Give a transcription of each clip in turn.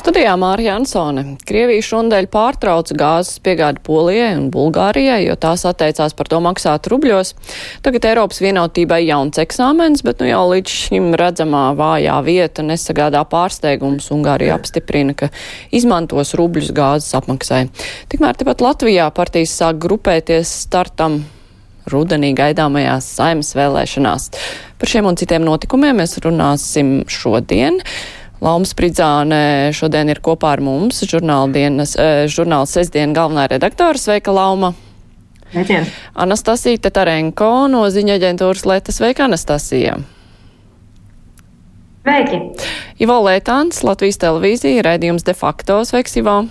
Studijā Mārija Ansone. Krievija šonadēļ pārtrauca gāzes piegādi Polijai un Bulgārijai, jo tās atteicās par to maksāt rubļos. Tagad Eiropas vienotībai jauns eksāmens, bet nu jau līdz šim redzamā vājā vieta nesagādā pārsteigums. Ungārija apstiprina, ka izmantos rubļus gāzes apmaksai. Tikmēr tepat Latvijā partijas sāk grupēties startam rudenī gaidāmajās saimas vēlēšanās. Par šiem un citiem notikumiem mēs runāsim šodien. Lauma Spridzāne šodien ir kopā ar mums, žurnāla dienas, eh, žurnāla sestdien galvenā redaktora. Sveika, Lauma! Sveicien! Anastasija Tetarenko no ziņa aģentūras Leta. Sveika, Anastasija! Sveiki! Ivo Lētāns, Latvijas televīzija, raidījums de facto. Sveiks, Ivo!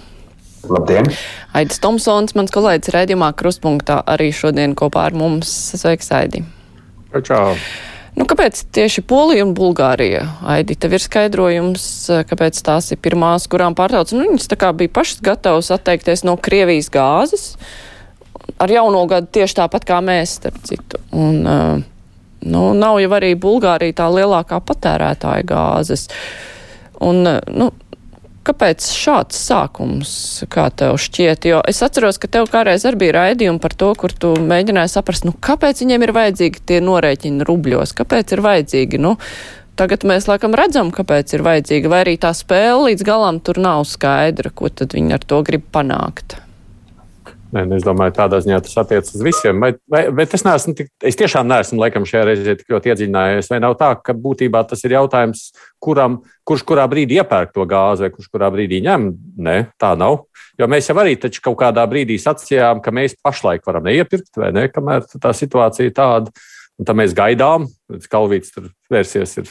Labdien! Aidis Tomsons, mans kolēģis raidījumā Kruspunktā, arī šodien kopā ar mums. Sveiks, Aidi! Čau! Nu, kāpēc tieši Polija un Bulgārija? Aidi, tev ir skaidrojums, kāpēc tās ir pirmās, kurām pārtrauc. Nu, viņas tā kā bija pašas gatavas atteikties no Krievijas gāzes ar jauno gadu tieši tāpat kā mēs, starp citu. Un, uh, nu, nav jau arī Bulgārija tā lielākā patērētāja gāzes. Un, uh, nu, Kāpēc šāds sākums, kā tev šķiet? Jo es atceros, ka tev kādreiz arī bija raidījumi par to, kur tu mēģināji saprast, nu, kāpēc viņiem ir vajadzīgi tie norēķini rubļos, kāpēc ir vajadzīgi, nu, tagad mēs laikam redzam, kāpēc ir vajadzīga, vai arī tā spēle līdz galam tur nav skaidra, ko tad viņi ar to grib panākt. Nē, nu, es domāju, tādā ziņā tas attiecas uz visiem. Vai, vai, bet es, neesmu, tik, es tiešām neesmu laikam, šajā reizē tik ļoti iedziļinājies. Vai nav tā, ka būtībā tas ir jautājums, kuram, kurš kurā brīdī iepērk to gāzi, vai kurš kurā brīdī ņem? Nē, tā nav. Jo mēs jau arī kaut kādā brīdī sacījām, ka mēs pašlaik varam neiepirkt, vai ne, kamēr tā situācija ir tāda. Un tad mēs gaidām, līdz Kalvīts tur vērsies ir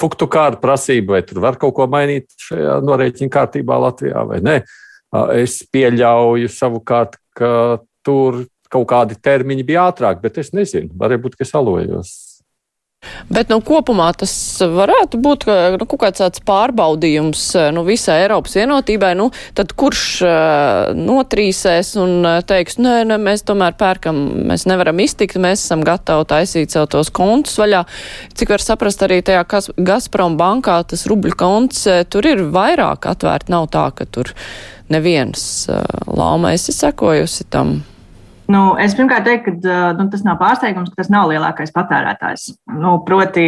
fuktu kārta prasība, vai tur var kaut ko mainīt šajā norēķina kārtībā Latvijā vai nē. Es pieļauju savukārt, ka tur kaut kādi termiņi bija ātrāk, bet es nezinu, varbūt, es alojos. Bet nu, kopumā tas varētu būt nu, kaut kāds tāds pārbaudījums nu, visai Eiropas vienotībai. Nu, tad kurš uh, notrīsēs un teiks, nē, nē, mēs tomēr pērkam, mēs nevaram iztikt, mēs esam gatavi taisīt sev tos kontus vaļā. Cik var saprast, arī tajā Gazprom bankā tas rubļu konts, tur ir vairāk atvērt, nav tā, ka tur neviens lauma esi sekojusi tam? Nu, es pirmkārt teiktu, ka nu, tas nav pārsteigums, ka tas nav lielākais patērētājs. Nu, proti,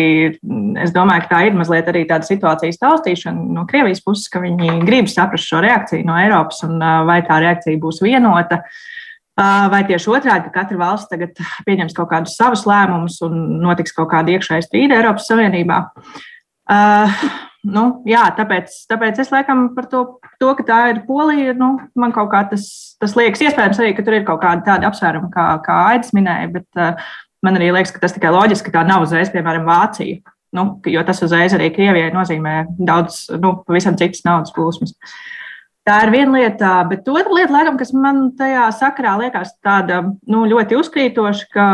es domāju, ka tā ir mazliet arī tāda situācijas taustīšana no Krievijas puses, ka viņi grib saprast šo reakciju no Eiropas un vai tā reakcija būs vienota. Vai tieši otrādi, ka katra valsts tagad pieņems kaut kādus savus lēmumus un notiks kaut kāda iekšēja strīda Eiropas Savienībā. Uh, nu, jā, tāpēc, tāpēc es laikam par to, to ka tā ir Polija, nu, man kaut kā tas, tas liekas iespējams arī, tur ir kaut kāda tāda apsvēruma, kā, kā Aidis minēja, bet uh, man arī liekas, ka tas tikai loģiski, ka tā nav uzreiz, piemēram, Vācija. Nu, jo tas uzreiz arī Krievijai nozīmē daudz, nu, pavisam citas naudas plūsmas. Tā ir viena lieta, bet otra lieta, laikam, kas man tajā sakarā liekas tāda nu, ļoti uzkrītoša, ka,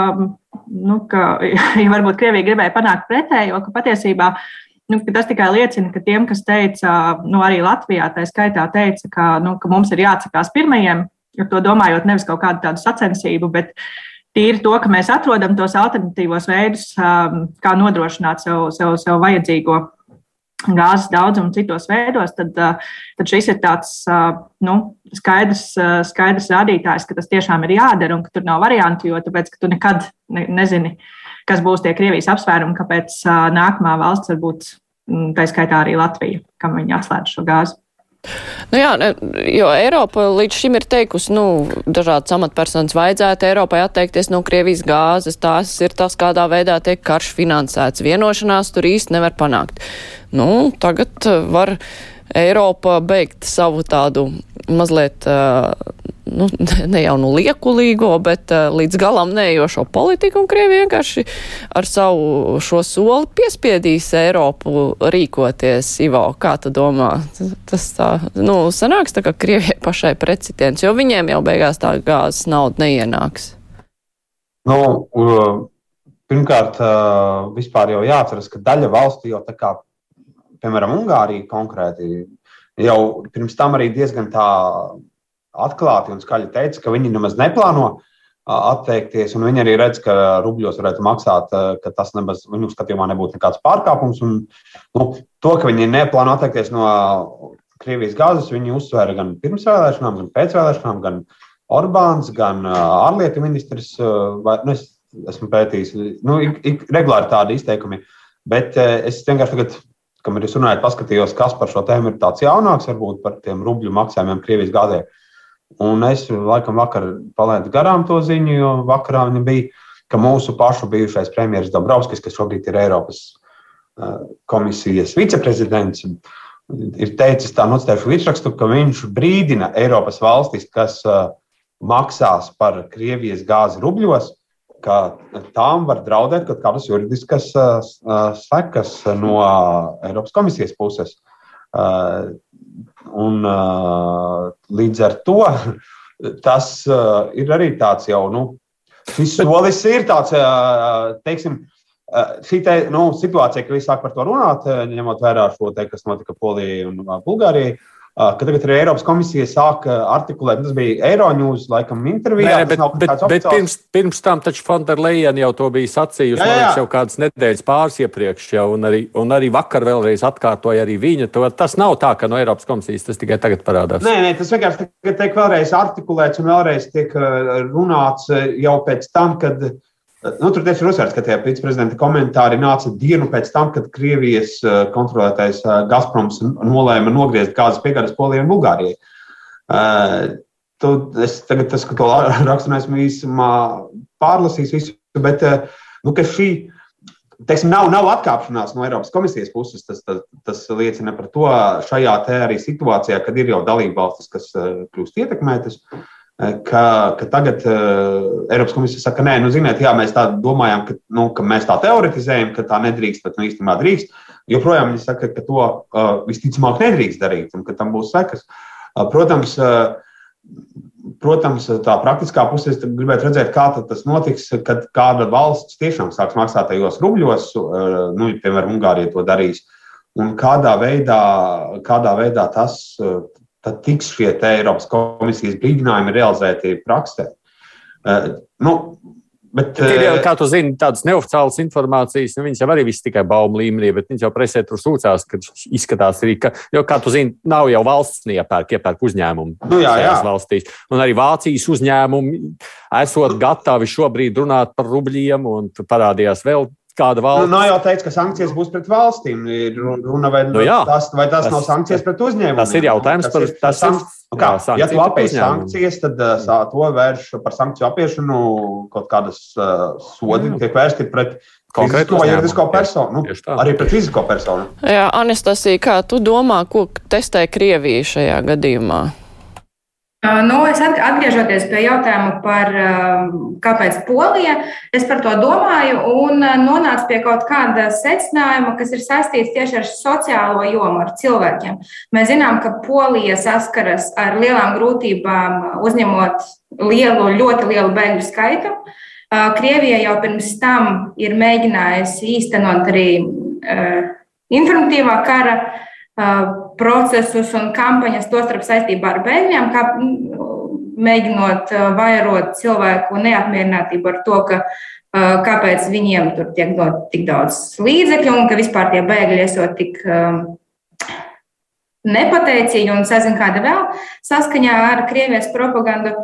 nu, ka ja varbūt Krievija gribēja panākt pretējo, ka patiesībā uh, Nu, tas tikai liecina, ka tiem, kas teica, nu, arī Latvijā, tā skaitā, teica, ka, nu, ka mums ir jāatsakās pirmajiem, ar to domājot nevis kaut kādu tādu sacensību, bet tīri to, ka mēs atrodam tos alternatīvos veidus, um, kā nodrošināt sev, sev, sev vajadzīgo gāzes daudzumu citos veidos, tad, uh, tad šis ir tāds uh, nu, skaidrs, uh, skaidrs rādītājs, ka tas tiešām ir jādara un ka tur nav variantu, jo tāpēc, ka tu nekad ne, nezini, kas būs tie Krievijas apsvērumi, kāpēc nākamā valsts varbūt tā skaitā arī Latvija, kam viņi atslēdz šo gāzi. Nu jā, jo Eiropa līdz šim ir teikusi, nu, dažādas amatpersonas vajadzētu Eiropai atteikties no Krievijas gāzes. Tās ir tas, kādā veidā tiek karš finansēts. Vienošanās tur īsti nevar panākt. Nu, tagad var Eiropa beigt savu tādu mazliet nu, ne jau nu liekulīgo, bet līdz galam neejošo politiku, un Krievija vienkārši ar savu šo soli piespiedīs Eiropu rīkoties. Ivo, kā tu domā? Tas tā, nu, sanāks tā, ka Krievijai pašai precitiens, jo viņiem jau beigās tā gāzes nauda neienāks. Nu, uh, pirmkārt, vispār jau jāatceras, ka daļa valstu jau tā kā, piemēram, Ungārija konkrēti, jau pirms tam arī diezgan tā atklāti un skaļi teica, ka viņi nemaz neplāno atteikties, viņi arī redz, ka rubļos varētu maksāt, ka tas nemaz viņu skatījumā nebūtu nekāds pārkāpums. Un, nu, to, ka viņi neplāno atteikties no Krievijas gāzes, viņi uzsvēra gan pirms vēlēšanām, gan pēc vēlēšanām, gan Orbāns, gan ārlietu ministrs. Vai, nu, es esmu pētījis, nu, ik, regulāri tādi izteikumi, bet es vienkārši tagad kam ir runājot, paskatījos, kas par šo tēmu ir tāds jaunāks, varbūt par tiem rubļu maksājumiem Krievijas gādē. Un es laikam vakar palaidu garām to ziņu, jo vakarā viņa bija, ka mūsu pašu bijušais premjerministrs Dabrovskis, kas šobrīd ir Eiropas komisijas viceprezidents, ir teicis tā nocēluši virsrakstu, ka viņš brīdina Eiropas valstis, kas maksās par Krievijas gāzi rubļos, ka tām var draudēt kaut kādas juridiskas sekas no Eiropas komisijas puses. Un, līdz ar to tas ir arī tāds jau, nu, šis solis ir tāds, teiksim, šī te, nu, situācija, ka visi sāk par to runāt, ņemot vērā šo te, kas notika Polijai un Bulgārijai ka tagad arī Eiropas komisija sāk artikulēt, tas bija Eiroņūs, laikam, intervijā. Nē, bet, bet, bet pirms, pirms tam taču Fonderleina jau to bija sacījusi, jā, jā. Liekas, jau kādas nedēļas pāris iepriekš, jau, un, arī, un arī vakar vēlreiz atkārtoja arī viņa. To, tas nav tā, ka no Eiropas komisijas tas tikai tagad parādās. Nē, nē tas vienkārši tiek vēlreiz artikulēts un vēlreiz tiek runāts jau pēc tam, kad Nu, tur tieši ir uzsvērts, ka tie viceprezidenta komentāri nāca dienu pēc tam, kad Krievijas eh, kontrolētais eh, Gazproms nolēma nogriezt gāzes piegādes Polijai un Bulgārijai. Uh, tu, es tagad tas, to rakstu neesmu īsumā pārlasījis visu, bet nu, šī teiksim, nav, nav atkāpšanās no Eiropas komisijas puses. Tas, tas, tas liecina par to šajā arī situācijā, kad ir jau dalība valstis, kas kļūst ietekmētas. Uh, ka, ka tagad uh, Eiropas komisija saka, nē, nu, ziniet, jā, mēs tā domājam, ka, nu, ka mēs tā teoretizējam, ka tā nedrīkst, bet nu, īstenībā drīkst. Joprojām viņi saka, ka to uh, visticamāk nedrīkst darīt un ka tam būs sekas. Uh, protams, uh, protams, tā praktiskā pusē es gribētu redzēt, kā tas notiks, kad kāda valsts tiešām sāks maksāt tajos rubļos, uh, nu, piemēram, Ungārija to darīs. Un kādā veidā, kādā veidā tas tad tiks šie Eiropas komisijas brīdinājumi realizēti praksē. Uh, nu, Bet, ir jau, kā tu zini, tādas neoficiālas informācijas, nu, viņas jau arī viss tikai baumu līmenī, bet viņas jau presē tur sūcās, ka izskatās arī, ka, jo, kā tu zini, nav jau valsts neiepērk, iepērk uzņēmumu. Nu, jā, jā. Valstīs. Un arī Vācijas uzņēmumi esot gatavi šobrīd runāt par rubļiem, un parādījās vēl kāda valsts. Nu, nav jau teikts, ka sankcijas būs pret valstīm. Ir runa, vai, nu, jā, tas, vai tas, tas nav sankcijas pret uzņēmumiem. Tas ir jautājums par to. Tas ir, nu, kā, jā, ja tu apēji sankcijas, tad uh, to vērš par sankciju apiešanu kaut kādas uh, sodi tiek vērsti pret. Konkrēto juridisko personu, nu, arī pret fizisko personu. Jā, Anastasija, kā tu domā, ko testē Krievija šajā gadījumā? Nu, es atgriežoties pie jautājuma par kāpēc Polija, es par to domāju un nonācu pie kaut kāda secinājuma, kas ir saistīts tieši ar sociālo jomu, ar cilvēkiem. Mēs zinām, ka Polija saskaras ar lielām grūtībām, uzņemot lielu, ļoti lielu bēgļu skaitu. Krievija jau pirms tam ir mēģinājusi īstenot arī informatīvā kara procesus un kampaņas, tostarp saistībā ar bēgļiem, kā mēģinot vairot cilvēku neapmierinātību ar to, ka kāpēc viņiem tur tiek dot tik daudz līdzekļu un ka vispār tie bēgļi esot tik nepateicīgi un sazin kāda vēl saskaņā ar Krievijas propagandu.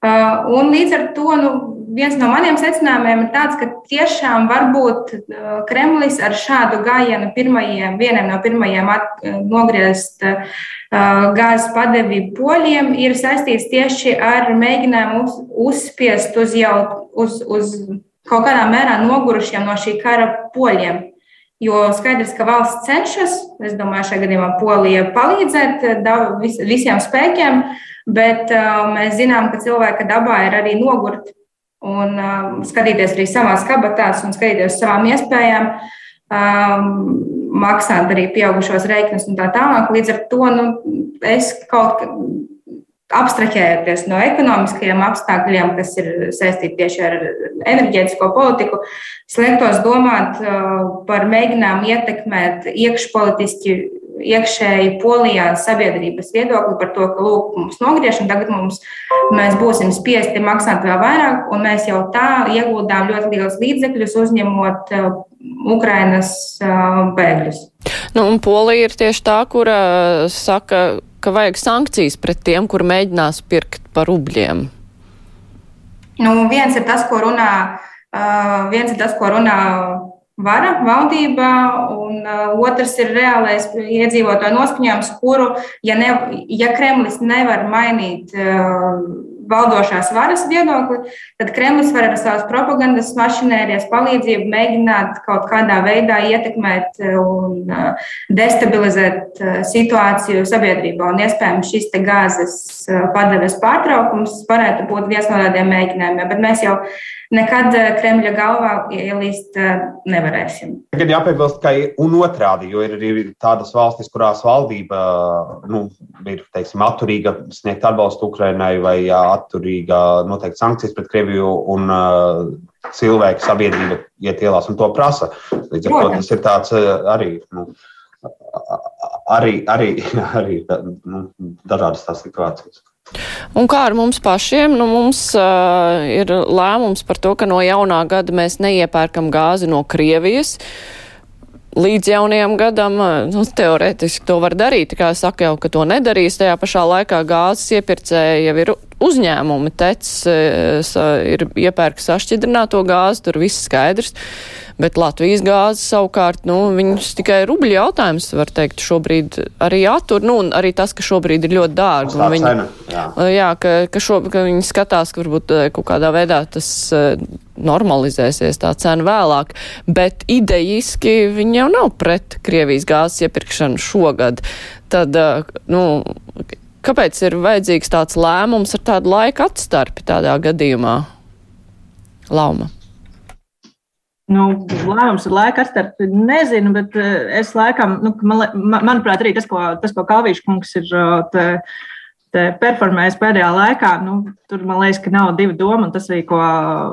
Un līdz ar to nu, viens no maniem secinājumiem ir tāds, ka tiešām varbūt uh, Kremlis ar šādu gājienu pirmajiem, vienam no pirmajiem at, uh, nogriezt uh, gāzes padevi poļiem ir saistīts tieši ar mēģinājumu uz, uzspiest uz jau uz, uz kaut kādā mērā nogurušiem no šī kara poļiem. Jo skaidrs, ka valsts cenšas, es domāju, šajā gadījumā Polija palīdzēt vis, visiem spēkiem, bet uh, mēs zinām, ka cilvēka dabā ir arī nogurt un um, skatīties arī savās kabatās un skatīties savām iespējām, um, maksāt arī pieaugušos rēķinus un tā tālāk. Līdz ar to nu, es kaut kā abstraķējoties no ekonomiskajiem apstākļiem, kas ir saistīti tieši ar enerģētisko politiku, es liektos domāt uh, par mēģinājumu ietekmēt iekšpolitiski iekšēji polijā sabiedrības viedokli par to, ka lūk, mums nogriež, un tagad mums, mēs būsim spiesti maksāt vēl vairāk, un mēs jau tā ieguldām ļoti liels līdzekļus uzņemot Ukrainas bēgļus. Nu, un Polija ir tieši tā, kura saka, ka vajag sankcijas pret tiem, kur mēģinās pirkt par rubļiem. Nu, viens ir tas, ko runā, viens ir tas, ko runā vara valdībā, un uh, otrs ir reālais iedzīvotāju noskaņojums, kuru, ja, ne, ja Kremlis nevar mainīt uh, valdošās varas viedokli, tad Kremlis var ar savas propagandas mašinērijas palīdzību mēģināt kaut kādā veidā ietekmēt un uh, destabilizēt uh, situāciju sabiedrībā. Un iespējams šis gāzes uh, padeves pārtraukums varētu būt viens no tādiem mēģinājumiem, bet mēs jau nekad Kremļa galvā ielīst nevarēsim. Tagad jāpiebilst, ka un otrādi, jo ir arī tādas valstis, kurās valdība nu, ir teiksim, atturīga sniegt atbalstu Ukrainai vai atturīga noteikt sankcijas pret Krieviju un uh, cilvēku sabiedrība iet ielās un to prasa. Līdz ar to tas ir tāds arī. Nu, arī, arī, arī nu, dažādas tās situācijas. Un kā ar mums pašiem? Nu, mums uh, ir lēmums par to, ka no jaunā gada mēs neiepērkam gāzi no Krievijas. Līdz jaunajam gadam, nu, teorētiski to var darīt, kā saka jau, ka to nedarīs. Tajā pašā laikā gāzes iepirkēji jau ir uzņēmumi, tec ir iepērks sašķidrināto gāzi, tur viss skaidrs. Bet Latvijas gāze savukārt, nu, viņus tikai rubļu jautājums, var teikt, šobrīd arī attur, nu, un arī tas, ka šobrīd ir ļoti dārgi. Viņi, cena, jā. jā, ka, ka, šo, ka viņi skatās, ka varbūt kaut kādā veidā tas normalizēsies tā cena vēlāk, bet idejiski viņi jau nav pret Krievijas gāzes iepirkšanu šogad. Tad, nu, kāpēc ir vajadzīgs tāds lēmums ar tādu laika atstarpi tādā gadījumā? Lauma. Nu, lēmums ar laika atstarpi nezinu, bet eh, es laikam, nu, man, manuprāt, arī tas, ko, tas, ko Kalvīša kungs ir eh, te, te performējis pēdējā laikā, nu, tur man liekas, ka nav divu domu, tas arī, ko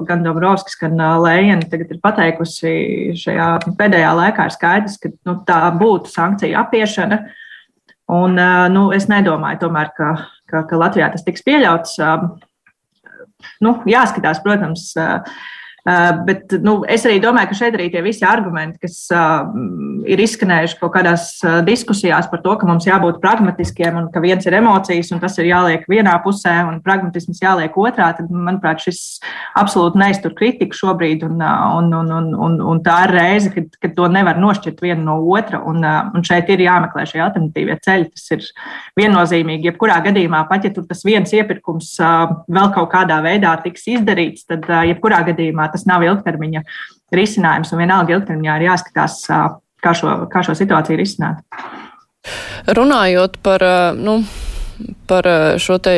gan Dombrovskis, gan eh, Lējena tagad ir pateikusi šajā pēdējā laikā, ir skaidrs, ka nu, tā būtu sankcija apiešana. Un, nu, es nedomāju, tomēr, ka, ka, ka Latvijā tas tiks pieļauts. Nu, jāskatās, protams, Uh, bet nu, es arī domāju, ka šeit arī tie visi argumenti, kas uh, ir izskanējuši kaut kādās uh, diskusijās par to, ka mums jābūt pragmatiskiem un ka viens ir emocijas un tas ir jāliek vienā pusē un pragmatisms jāliek otrā, tad, manuprāt, šis absolūti neiztur kritiku šobrīd. Un, un, un, un, un, un tā ir reize, kad, kad to nevar nošķirt viena no otra. Un, un šeit ir jāmeklē šie alternatīvie ceļi. Tas ir viennozīmīgi. Jebkurā gadījumā, pat ja tur tas viens iepirkums vēl kaut kādā veidā tiks izdarīts, tad jebkurā gadījumā tas nav ilgtermiņa risinājums. Un vienalga ilgtermiņā ir jāskatās, kā šo, kā šo situāciju risināt. Runājot par, nu, par šo te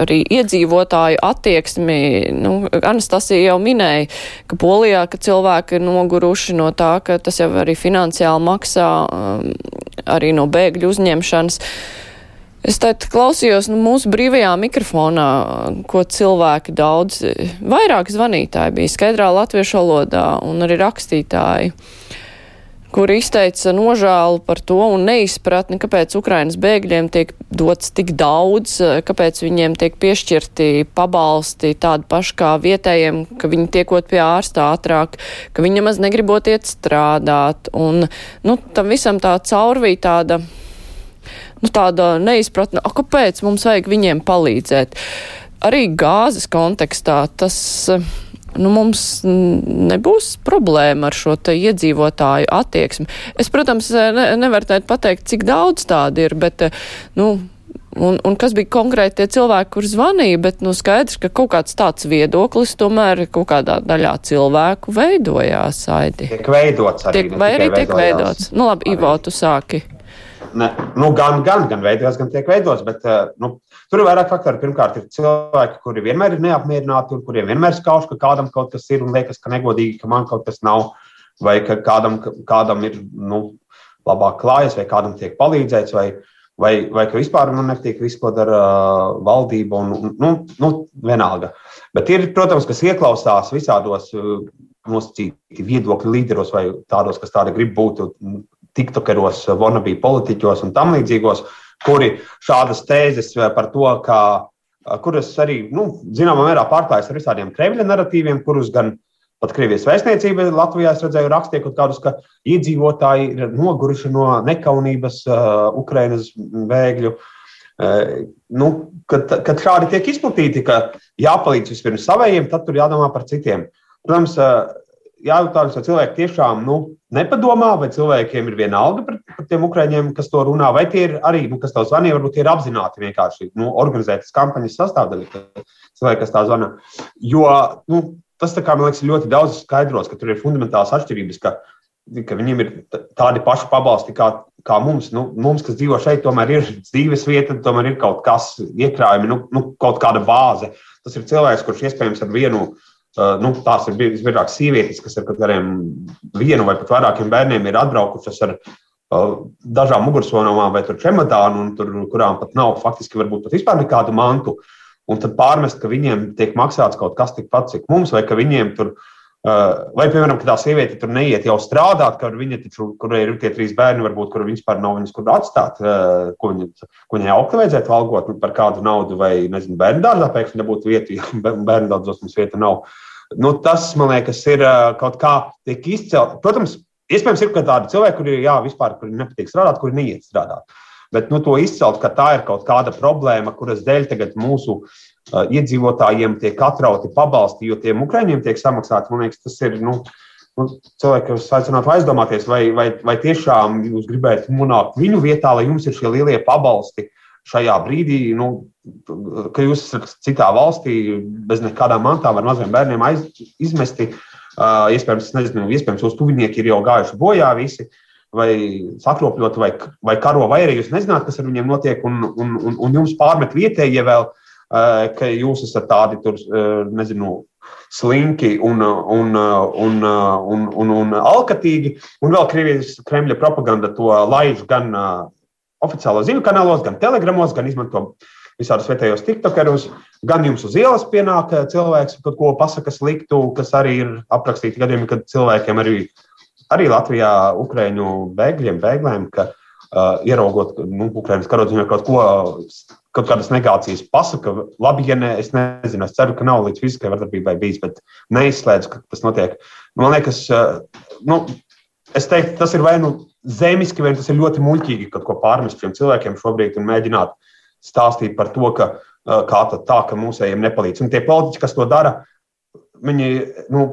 arī iedzīvotāju attieksmi. Nu, Anastasija jau minēja, ka Polijā, ka cilvēki ir noguruši no tā, ka tas jau arī finansiāli maksā arī no bēgļu uzņemšanas. Es tad klausījos nu, mūsu brīvajā mikrofonā, ko cilvēki daudz, vairāk zvanītāji bija skaidrā latviešu valodā un arī rakstītāji, kuri izteica nožēlu par to un neizpratni, kāpēc Ukrainas bēgļiem tiek dots tik daudz, kāpēc viņiem tiek piešķirti pabalsti tādi paši kā vietējiem, ka viņi tiekot pie ārsta ātrāk, ka viņi maz negribot iet strādāt. Un, nu, tam visam tā caurvīja tāda nu, tāda neizpratne, kāpēc mums vajag viņiem palīdzēt. Arī gāzes kontekstā tas. Nu, mums nebūs problēma ar šo iedzīvotāju attieksmi. Es, protams, ne, nevaru pateikt, cik daudz tādu ir, bet, nu, un, un kas bija konkrēti tie cilvēki, kur zvanīja, bet, nu, skaidrs, ka kaut kāds tāds viedoklis tomēr kaut kādā daļā cilvēku veidojās, Aidi. Tiek veidots arī. Tiek, vai arī tiek veidots. Nu, labi, Ivo, tu sāki ne, nu, gan, gan, gan veidojas, gan tiek veidots. Bet, eh, nu, tur ir vairāk faktori. Pirmkārt, ir cilvēki, kuri vienmēr ir neapmierināti, un kuriem vienmēr skauž, ka kādam kaut kas ir un liekas, ka negodīgi, ka man kaut kas nav, vai ka kādam, kādam ir nu, labāk klājas, vai kādam tiek palīdzēts. Vai, Vai, vai ka vispār man nepatīk viss, ko dara uh, valdība, un, un nu, nu, vienalga. Bet ir, protams, kas ieklausās visādos uh, nosacīti viedokļu līderos vai tādos, kas tādi grib būt. Tiktokeros, wannabe politiķos un tam līdzīgos, kuri šādas tēzes par to, ka, kuras arī, nu, zināmā mērā pārklājas ar visādiem Kremļa narratīviem, kurus gan pat Krievijas vēstniecība Latvijā, es redzēju, rakstīja kaut kādus, ka iedzīvotāji ir noguruši no nekaunības uh, Ukrainas bēgļu. Uh, nu, kad, kad šādi tiek izplatīti, ka jāpalīdz vispirms savējiem, tad tur jādomā par citiem. Protams, uh, jājautājums, vai cilvēki tiešām nu, nepadomā, vai cilvēkiem ir viena alga par, par tiem ukrāņiem, kas to runā, vai tie ir arī, nu, kas tev zvanīja, varbūt tie ir apzināti vienkārši nu, organizētas kampaņas sastāvdaļa, cilvēki, kas tā zvana. Jo nu, tas, kā, man liekas, ļoti daudz skaidros, ka tur ir fundamentāls atšķirības, ka, ka viņiem ir tādi paši pabalsti kā, kā mums. Nu, mums, kas dzīvo šeit, tomēr ir dzīves vieta, tomēr ir kaut kas iekrājumi, nu, nu, kaut kāda bāze. Tas ir cilvēks, kurš iespējams ar vienu Uh, nu, tās ir visbiežāk sievietes, kas ar kādiem vienu vai pat vairākiem bērniem ir atbraukušas ar uh, dažām mugursomām vai čemodānu, tur, kurām pat nav faktiski varbūt pat vispār nekādu mantu. Un tad pārmest, ka viņiem tiek maksāts kaut kas tikpat, cik mums, vai ka viņiem tur, uh, vai, piemēram, tā sieviete tur neiet jau strādāt, ka viņa taču, kur ir tie trīs bērni, varbūt, kur vispār nav viņas kur atstāt, ko, viņa, ko viņai augstu vajadzētu algot par kādu naudu, vai, nezinu, bērnu dārzā pēkšņi nebūtu vieta, ja bērnu dārzos mums vieta nav. Nu, tas, man liekas, ir kaut kā tiek izcelts. Protams, iespējams, ir tādi cilvēki, kuri, jā, vispār, kuri nepatīk strādāt, kuri neiet strādāt. Bet nu, to izcelt, ka tā ir kaut kāda problēma, kuras dēļ tagad mūsu iedzīvotājiem tiek atrauti pabalsti, jo tiem ukraiņiem tiek samaksāti. Man liekas, tas ir nu, nu, cilvēki, kas aicinātu aizdomāties, vai, vai, vai tiešām jūs gribētu nonākt viņu vietā, lai jums ir šie lielie pabalsti šajā brīdī, nu, ka jūs esat citā valstī bez nekādām mantām ar maziem bērniem aiz, izmesti. Uh, iespējams, nezinu, iespējams, jūsu tuvinieki ir jau gājuši bojā visi, vai sakropļoti, vai, vai karo, vai arī jūs nezināt, kas ar viņiem notiek, un, un, un, un jums pārmet vietējie vēl, uh, ka jūs esat tādi tur, uh, nezinu, slinki un, un, un, un, un, un alkatīgi, un vēl Krievijas Kremļa propaganda to laiž gan oficiālo ziņu kanālos, gan telegramos, gan izmanto visādus vietējos tiktokerus. Gan jums uz ielas pienāk eh, cilvēks, kaut ko pasaka sliktu, kas arī ir aprakstīti gadījumi, kad cilvēkiem arī, arī Latvijā, Ukrāņu bēgļiem, bēglēm, ka uh, ieraugot nu, Ukrāņas karodziņā kaut ko, kaut kādas negācijas pasaka, labi, ja ne, es nezinu, es ceru, ka nav līdz fiziskai vardarbībai bijis, bet neizslēdzu, ka tas notiek. Man liekas, uh, nu, es teiktu, tas ir vai nu zemiski, vai tas ir ļoti muļķīgi kaut ko pārmest šiem cilvēkiem šobrīd un mēģināt stāstīt par to, ka kā tā, ka mūsējiem nepalīdz. Un tie politiķi, kas to dara, viņi, nu,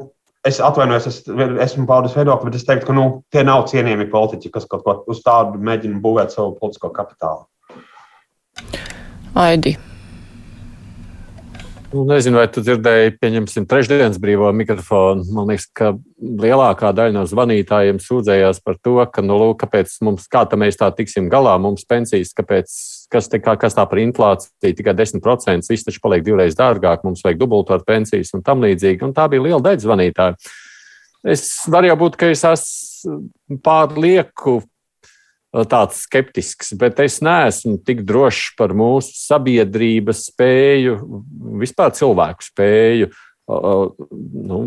es atvainojos, es esmu paudis viedokli, bet es teiktu, ka nu, tie nav cienījami politiķi, kas kaut ko uz tādu mēģina būvēt savu politisko kapitālu. Aidi. Nu, nezinu, vai tu dzirdēji, pieņemsim, trešdienas brīvo mikrofonu. Man liekas, ka lielākā daļa no zvanītājiem sūdzējās par to, ka, nu, lūk, kāpēc mums, kā tā mēs tā tiksim galā, mums pensijas, kāpēc, kas, te, kā, kas tā par inflāciju, tikai 10%, viss taču paliek divreiz dārgāk, mums vajag dubultot pensijas un tam līdzīgi. Un tā bija liela daļa zvanītāju. Es varu jau būt, ka es esmu pārlieku tāds skeptisks, bet es neesmu tik drošs par mūsu sabiedrības spēju, vispār cilvēku spēju, nu,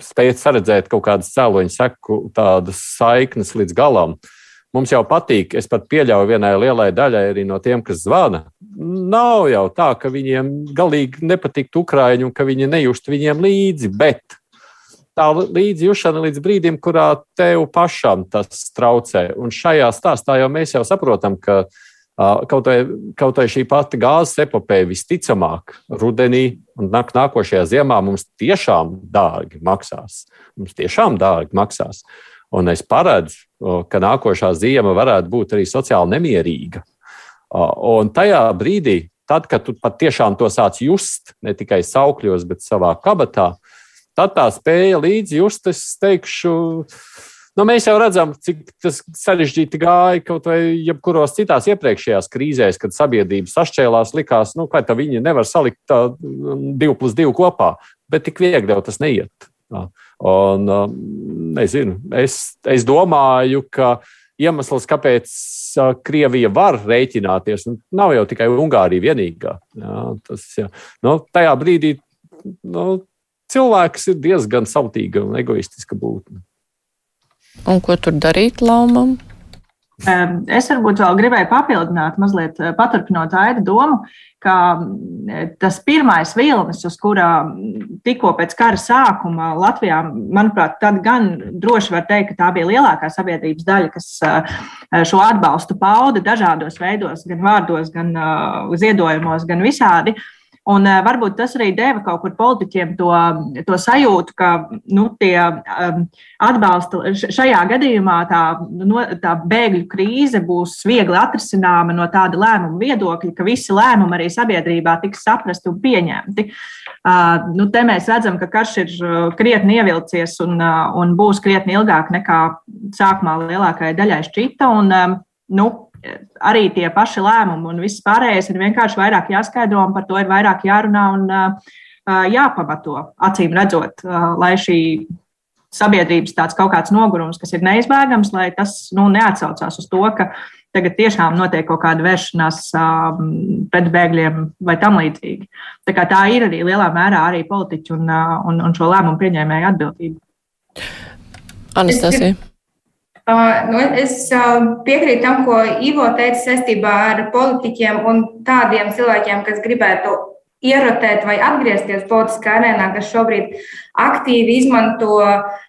spēt saredzēt kaut kādas cēloņu seku, tādas saiknes līdz galam. Mums jau patīk, es pat pieļauju vienai lielai daļai arī no tiem, kas zvana. Nav jau tā, ka viņiem galīgi nepatīk Ukraiņu un ka viņi nejust viņiem līdzi, bet tā līdzjūšana līdz brīdim, kurā tev pašam tas traucē. Un šajā stāstā jau mēs jau saprotam, ka kaut vai, kaut vai šī pati gāzes epopeja visticamāk rudenī un nāk, nākošajā ziemā mums tiešām dārgi maksās. Mums tiešām dārgi maksās. Un es paredzu, ka nākošā ziema varētu būt arī sociāli nemierīga. Un tajā brīdī, tad, kad tu patiešām to sāc just, ne tikai saukļos, bet savā kabatā, tad tā spēja līdzi just, es teikšu, nu, mēs jau redzam, cik tas sarežģīti gāja kaut vai jebkuros citās iepriekšējās krīzēs, kad sabiedrība sašķēlās, likās, nu, ka viņi nevar salikt tā mm, divu plus divu kopā, bet tik viegli jau tas neiet. Un, um, nezinu, es, es domāju, ka iemesls, kāpēc uh, Krievija var rēķināties, nav jau tikai Ungārija vienīgā. Jā, tas, jā. Nu, tajā brīdī nu, cilvēks ir diezgan sautīga un egoistiska būtne. Un ko tur darīt Laumam? Es varbūt vēl gribēju papildināt, mazliet paturpinot Aida domu, ka tas pirmais vilnis, uz kura tikko pēc kara sākuma Latvijā, manuprāt, tad gan droši var teikt, ka tā bija lielākā sabiedrības daļa, kas šo atbalstu pauda dažādos veidos, gan vārdos, gan ziedojumos, gan visādi. Uh, Un uh, varbūt tas arī deva kaut kur politiķiem to, to sajūtu, ka nu, tie um, atbalsta šajā gadījumā tā, no, tā bēgļu krīze būs viegli atrisināma no tāda lēmuma viedokļa, ka visi lēmumi arī sabiedrībā tiks saprasti un pieņemti. Nu, te mēs redzam, ka karš ir krietni ievilcies un, un būs krietni ilgāk nekā sākumā lielākajai daļai šķita. Un, nu, arī tie paši lēmumi un viss pārējais ir vienkārši vairāk jāskaidro un par to ir vairāk jārunā un jāpamato, acīm redzot, lai šī sabiedrības tāds kaut kāds nogurums, kas ir neizbēgams, lai tas nu, neatsaucās uz to, ka tagad tiešām notiek kaut kāda vēršanās um, pret bēgļiem vai tam līdzīgi. Tā, tā ir arī lielā mērā arī politiķu un, un, un šo lēmumu pieņēmēju atbildība. Anastasija. Nu, es piekrītu tam, ko Ivo teica saistībā ar politiķiem un tādiem cilvēkiem, kas gribētu ierotēt vai atgriezties politiskā arēnā, kas šobrīd aktīvi izmanto uh,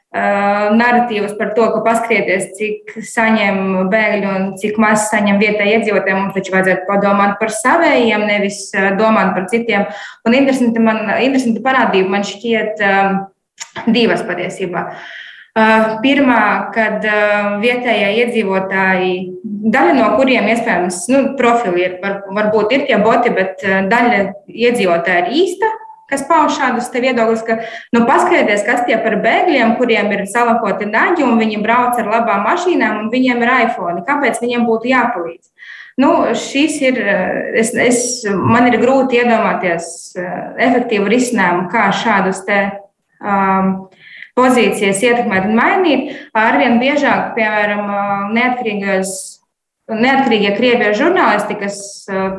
narratīvus par to, ka paskatieties, cik saņem bēgļu un cik maz saņem vietējie iedzīvotāji. Mums taču vajadzētu padomāt par savējiem, nevis domāt par citiem. Un interesanti, man, interesanti parādība man šķiet divas patiesībā. Uh, pirmā, kad uh, vietējie iedzīvotāji, daļa no kuriem iespējams nu, profili ir, var, varbūt ir tie boti, bet uh, daļa iedzīvotāji ir īsta, kas pauž šādus viedokļus, ka nu, paskatieties, kas tie par bēgļiem, kuriem ir salakoti naģi un viņi brauc ar labām mašīnām un viņiem ir iPhone. Kāpēc viņiem būtu jāpalīdz? Nu, šis ir, es, es, man ir grūti iedomāties efektīvu risinājumu, kā šādus te. Um, pozīcijas ietekmēt un mainīt. Arvien biežāk, piemēram, neatkarīgās neatkarīgie krieviešu žurnālisti, kas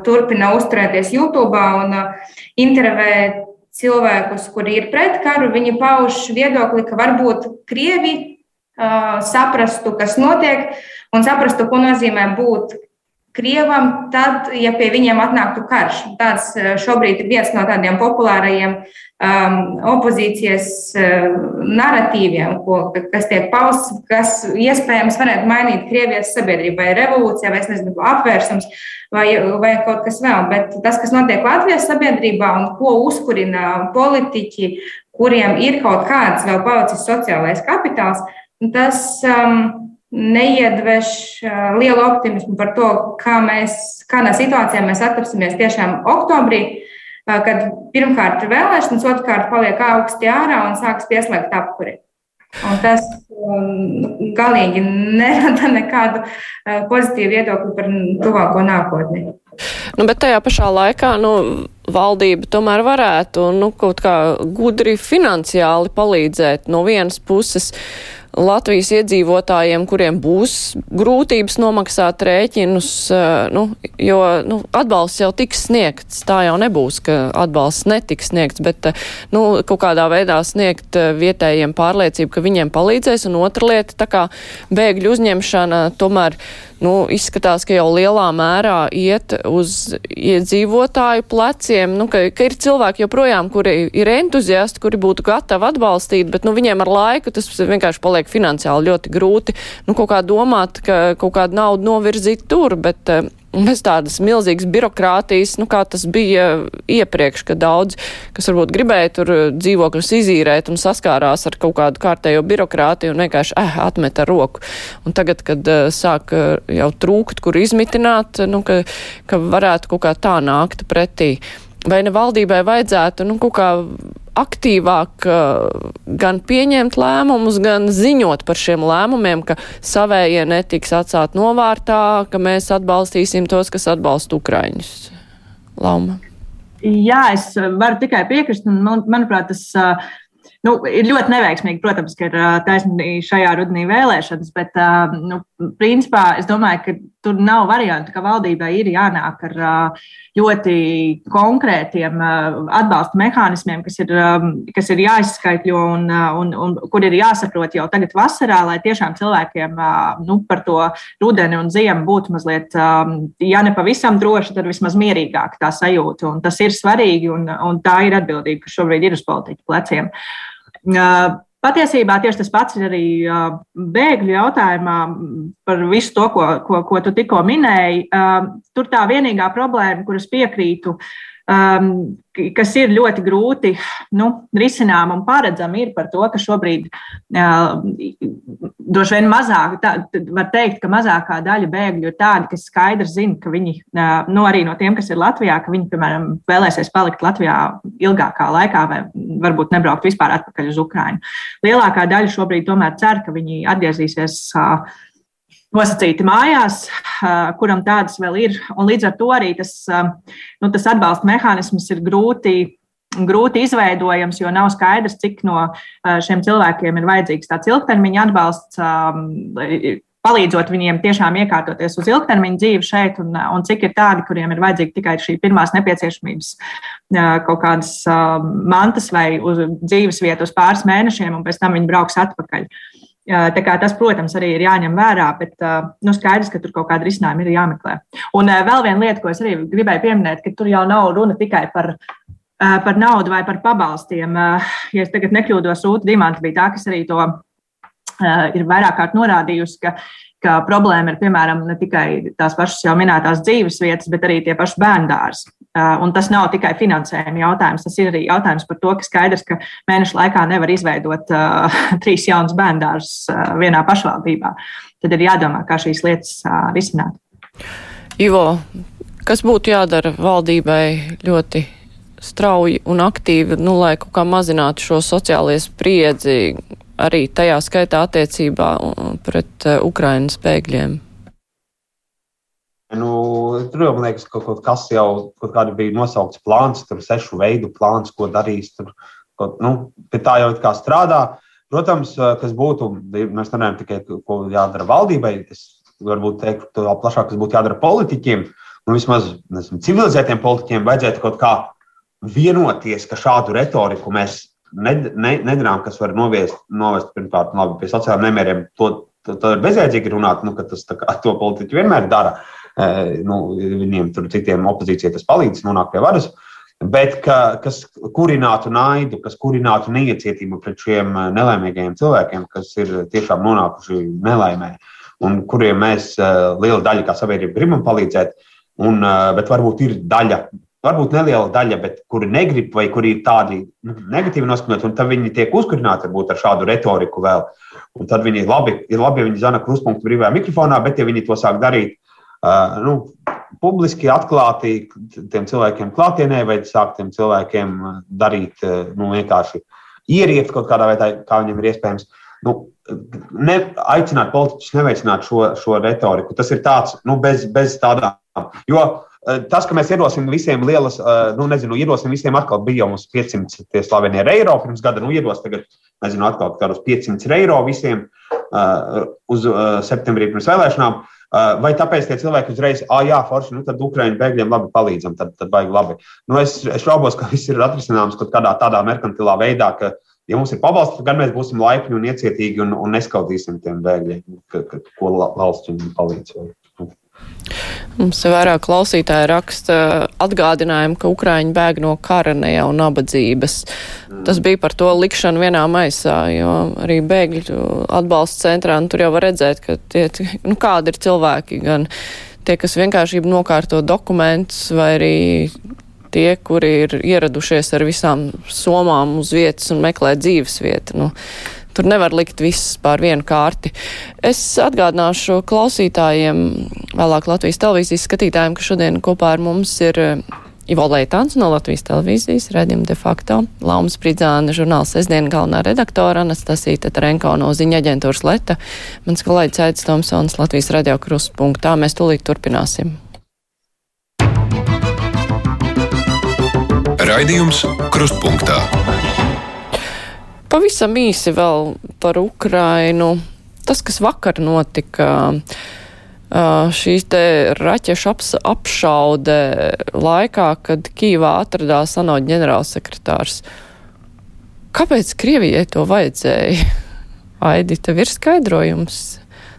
turpina uzturēties YouTube un intervēt cilvēkus, kuri ir pret karu, viņi pauž viedokli, ka varbūt Krievi uh, saprastu, kas notiek, un saprastu, ko nozīmē būt Krievam, tad, ja pie viņiem atnāktu karš. Tāds šobrīd ir viens no tādiem populārajiem um, opozīcijas uh, narratīviem, ko, kas tiek pausts, kas iespējams varētu mainīt Krievijas sabiedrību, vai revolūcija, vai nezinu, apvērsums, vai, vai kaut kas vēl. Bet tas, kas notiek Latvijas sabiedrībā un ko uzkurina politiķi, kuriem ir kaut kāds vēl palicis sociālais kapitāls, tas. Um, neiedveš lielu optimismu par to, kā mēs, kādā situācijā mēs atrapsimies tiešām oktobrī, kad pirmkārt ir vēlēšanas, otrkārt paliek augsti ārā un sāks pieslēgt apkuri. Un tas um, galīgi nerada nekādu pozitīvu viedokli par tuvāko nākotni. Nu, bet tajā pašā laikā nu, valdība tomēr varētu nu, kaut kā gudri finansiāli palīdzēt no vienas puses Latvijas iedzīvotājiem, kuriem būs grūtības nomaksāt rēķinus, eh, nu, jo nu, atbalsts jau tiks sniegts. Tā jau nebūs, ka atbalsts netiks sniegts, bet eh, nu, kaut kādā veidā sniegt eh, vietējiem pārliecību, ka viņiem palīdzēs. Un otra lieta, tā kā bēgļu uzņemšana tomēr nu, izskatās, ka jau lielā mērā iet uz iedzīvotāju pleciem, nu, ka, ka ir cilvēki joprojām, kuri ir entuziasti, kuri būtu gatavi atbalstīt, bet nu, viņiem ar laiku tas vienkārši paliek finansiāli ļoti grūti. Nu, kaut kā domāt, ka kaut kādu naudu novirzīt tur, bet uh, bez tādas milzīgas birokrātijas, nu, kā tas bija iepriekš, ka daudz, kas varbūt gribēja tur dzīvokļus izīrēt un saskārās ar kaut kādu kārtējo birokrātiju un vienkārši eh, atmet ar roku. Un tagad, kad uh, sāk uh, jau trūkt, kur izmitināt, nu, ka, ka varētu kaut kā tā nākt pretī. Vai ne valdībai vajadzētu, nu, kaut kā aktīvāk gan pieņemt lēmumus, gan ziņot par šiem lēmumiem, ka savējie netiks atstāt novārtā, ka mēs atbalstīsim tos, kas atbalsta Ukraiņus. Lauma. Jā, es varu tikai piekrist, un man, manuprāt, tas nu, ir ļoti neveiksmīgi. Protams, ka ir taisnība šajā rudenī vēlēšanas, bet, nu, principā, es domāju, ka tur nav variantu, ka valdībai ir jānāk ar ļoti konkrētiem atbalsta mehānismiem, kas ir, kas ir jāizskaitļo un, un, un kur ir jāsaprot jau tagad vasarā, lai tiešām cilvēkiem nu, par to rudeni un ziemu būtu mazliet, ja ne pavisam droši, tad vismaz mierīgāk tā sajūta. Un tas ir svarīgi un, un tā ir atbildība, kas šobrīd ir uz politiķu pleciem. Patiesībā tieši tas pats ir arī bēgļu jautājumā par visu to, ko, ko, ko tu tikko minēji. Tur tā vienīgā problēma, kuras piekrītu, ir um, kas ir ļoti grūti nu, risinām un paredzami, ir par to, ka šobrīd uh, droši vien mazāk, tā, var teikt, ka mazākā daļa bēgļu ir tādi, kas skaidri zina, ka viņi, uh, nu, arī no tiem, kas ir Latvijā, ka viņi, piemēram, vēlēsies palikt Latvijā ilgākā laikā vai varbūt nebraukt vispār atpakaļ uz Ukrajinu. Lielākā daļa šobrīd tomēr cer, ka viņi atgriezīsies. Uh, nosacīti mājās, kuram tādas vēl ir. Un līdz ar to arī tas, nu, tas atbalsta mehānisms ir grūti. Grūti izveidojams, jo nav skaidrs, cik no šiem cilvēkiem ir vajadzīgs tāds ilgtermiņa atbalsts, palīdzot viņiem tiešām iekārtoties uz ilgtermiņa dzīvi šeit, un, un cik ir tādi, kuriem ir vajadzīga tikai šī pirmās nepieciešamības kaut kādas mantas vai dzīves vietas pāris mēnešiem, un pēc tam viņi brauks atpakaļ. Uh, Tas, protams, arī ir jāņem vērā, bet nu, skaidrs, ka tur kaut kāda risinājuma ir jāmeklē. Un vēl viena lieta, ko es arī gribēju pieminēt, ka tur jau nav runa tikai par, par naudu vai par pabalstiem. Ja es tagad nekļūdos, Rūta Dimanta bija tā, kas arī to ir vairāk kārt norādījusi, ka ka problēma ir piemēram ne tikai tās pašas jau minētās dzīves vietas, bet arī tie paši bērndārs. Un tas nav tikai finansējuma jautājums, tas ir arī jautājums par to, ka skaidrs, ka mēneša laikā nevar izveidot uh, trīs jaunas bērndārus uh, vienā pašvaldībā. Tad ir jādomā, kā šīs lietas uh, risināt. Ivo, kas būtu jādara valdībai ļoti strauji un aktīvi, nu, lai kaut kā mazinātu šo sociālie spriedzi, arī tajā skaitā attiecībā pret Ukrainas bēgļiem? Nu, tur jau, man liekas, kaut, kaut kas jau kaut kāda bija nosaukts plāns, tur sešu veidu plāns, ko darīs. Tur, kaut, nu, pie tā jau kā strādā. Protams, uh, kas būtu, mēs runājam tikai, ko jādara valdībai. Es varbūt teiktu, to plašāk, kas būtu jādara politiķiem. Nu, vismaz nezinu, civilizētiem politiķiem vajadzētu kaut kā vienoties, ka šādu retoriku mēs nedarām, kas var noviest, novest pirmkārt labi, pie sociālajiem nemieriem. To, to, to ir bezjēdzīgi runāt, nu, ka tas kā, to politiķi vienmēr dara. E, nu, viņiem tur citiem opozīcijai tas palīdz nonākt pie varas. Bet ka, kas kurinātu naidu, kas kurinātu neiecietību pret šiem nelaimīgajiem cilvēkiem, kas ir tiešām nonākuši nelaimē, un kuriem mēs e, liela daļa kā sabiedrība gribam palīdzēt, un, bet varbūt ir daļa varbūt neliela daļa, bet kuri negrib vai kuri ir tādi nu, negatīvi noskaņoti, un tad viņi tiek uzkurināti varbūt ar šādu retoriku vēl. Un tad viņi labi, ir labi, ja viņi zina kruspunktu brīvajā mikrofonā, bet ja viņi to sāk darīt nu, publiski, atklāti tiem cilvēkiem klātienē, vai sāk tiem cilvēkiem darīt uh, nu, vienkārši ieriet kaut kādā veidā, kā viņiem ir iespējams. Nu, ne, aicināt politiķus neveicināt šo, šo retoriku. Tas ir tāds, nu, bez, bez tādām. Jo Eh, tas, ka mēs ierosim visiem lielas, eh, nu, nezinu, ierosim visiem atkal bija mums 500 tie slavenie eiro pirms gada, nu, ieros tagad, nezinu, atkal kādus 500 eiro visiem uz septembrī pirms vēlēšanām. Uh, vai tāpēc tie cilvēki uzreiz, ah, jā, forši, nu tad Ukraiņu bēgļiem labi palīdzam, tad, tad vajag labi. Nu, es, es šaubos, ka viss ir atrisināms kaut kādā tādā merkantilā veidā, ka, ja mums ir pabalsts, tad gan mēs būsim laipni un iecietīgi un, un neskaudīsim tiem bēgļiem, ka, ka, ko valsts viņiem palīdz. Mums ir vairāk klausītāji raksta atgādinājumu, ka Ukraiņi bēg no kara, ne jau nabadzības. Tas bija par to likšanu vienā maisā, jo arī bēgļu atbalsta centrā, nu, tur jau var redzēt, ka tie, nu, kādi ir cilvēki, gan tie, kas vienkārši nokārto dokumentus, vai arī tie, kuri ir ieradušies ar visām somām uz vietas un meklē dzīves vietu. Nu, Tur nevar likt viss pār vienu kārti. Es atgādināšu klausītājiem, vēlāk Latvijas televīzijas skatītājiem, ka šodien kopā ar mums ir eh, Ivo Leitāns no Latvijas televīzijas, redzījuma de facto, Laumas Pridzāna, žurnāls Sesdien galvenā redaktora, Anastasīta Tarenko no ziņa aģentūras Leta, mans kolēģis Aits Tomsons Latvijas radio kruspunktā. Mēs tūlīt turpināsim. Raidījums Krustpunktā. Pavisam īsi vēl par Ukrainu. Tas, kas vakar notika šīs te raķešu aps, apšaude laikā, kad Kīvā atradās ANO ģenerālsekretārs. Kāpēc Krievijai to vajadzēja? Aidi, tev ir skaidrojums.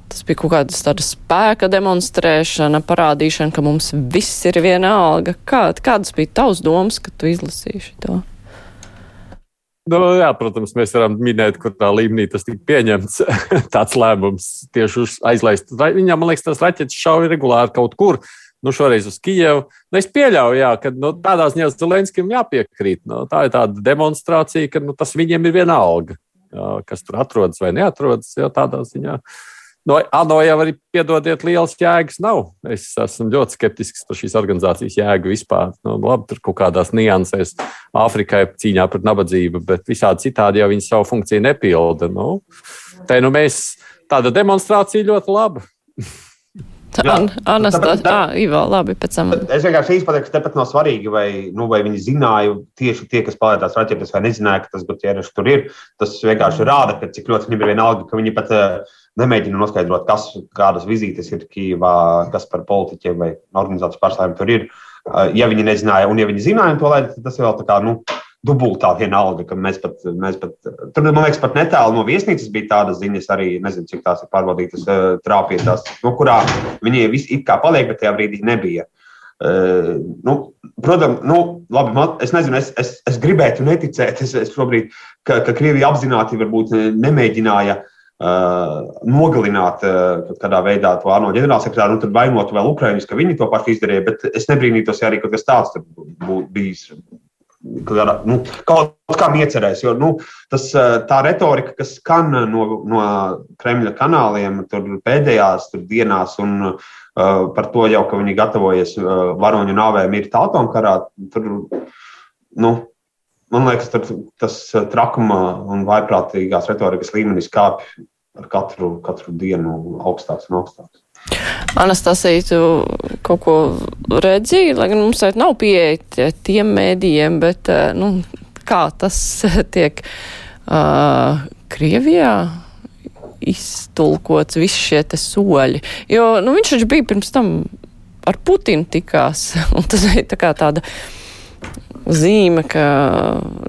Tas bija kaut kāda tāda spēka demonstrēšana, parādīšana, ka mums viss ir viena alga. Kā, kādas bija tavs domas, kad tu izlasīji to? Nu, jā, protams, mēs varam minēt, kur tā līmenī tas tika pieņemts. Tāds lēmums tieši aizlaist. Viņam, man liekas, tas raķetes šauja regulāri kaut kur. Nu, šoreiz uz Kijevu. Nu, es pieļauju, jā, ka nu, tādā ziņā Zelenskim jāpiekrīt. Nu, tā ir tāda demonstrācija, ka nu, tas viņiem ir viena alga. Jā, kas tur atrodas vai neatrodas, jā, tādā ziņā. Uh, No ANO jau arī piedodiet, liels jēgas nav. Es esmu ļoti skeptisks par šīs organizācijas jēgu vispār. Nu, labi, tur kaut kādās niansēs Āfrikai cīņā pret nabadzību, bet visādi citādi jau viņi savu funkciju nepilda. Nu, te nu mēs tāda demonstrācija ļoti laba. Anastasija, Ivo, labi, pēc tam. Es vienkārši ka tepat nav svarīgi, vai, nu, vai viņi zināja tieši tie, kas palētās raķetes, vai nezināja, ka tas Gutieres tur ir. Tas vienkārši rāda, ka cik ļoti viņiem ir vienalga, ka viņi pat nemēģina noskaidrot, kas, kādas vizītes ir Kīvā, kas par politiķiem vai organizācijas pārstāvjiem tur ir. Ja viņi nezināja, un ja viņi zināja to, lai tas vēl tā kā, nu, dubultā vienalga, ka mēs pat, mēs pat, tur, man liekas, pat netālu no viesnīcas bija tādas ziņas, arī nezinu, cik tās ir pārbaudītas uh, trāpītās, no kurā viņi visi it kā paliek, bet tajā brīdī nebija. Uh, nu, protams, nu, labi, man, es nezinu, es, es, es gribētu neticēt, es, es šobrīd, ka, ka Krievija apzināti varbūt nemēģināja uh, Uh, nogalināt uh, kādā veidā to ANO ģenerālsekretāru un tad vainot vēl Ukraiņus, ka viņi to pašu izdarīja. Bet es nebrīnītos, ja arī kaut kas tāds būtu bijis. Nu, kaut kā iecerēs, jo nu, tas, uh, tā retorika, kas skan no, no Kremļa kanāliem pēdējās tur dienās, un uh, par to jau, ka viņi gatavojas uh, varoņu nāvēm, ir atomkarā. Tur, nu, man liekas, tas eh, trakuma un vaiprātīgās retorikas līmenis kāpj ar katru, katru dienu augstāks un augstāks. Anastasija, tu kaut ko redzēji, lai gan mums šeit nav pieeja tiem mēdījiem, bet eh, nu, kā tas tiek uh, Krievijā iztulkots, visi šie soļi. Jo nu, viņš taču bija pirms tam ar Putinu tikās, tas bija tā tāda zīme, ka,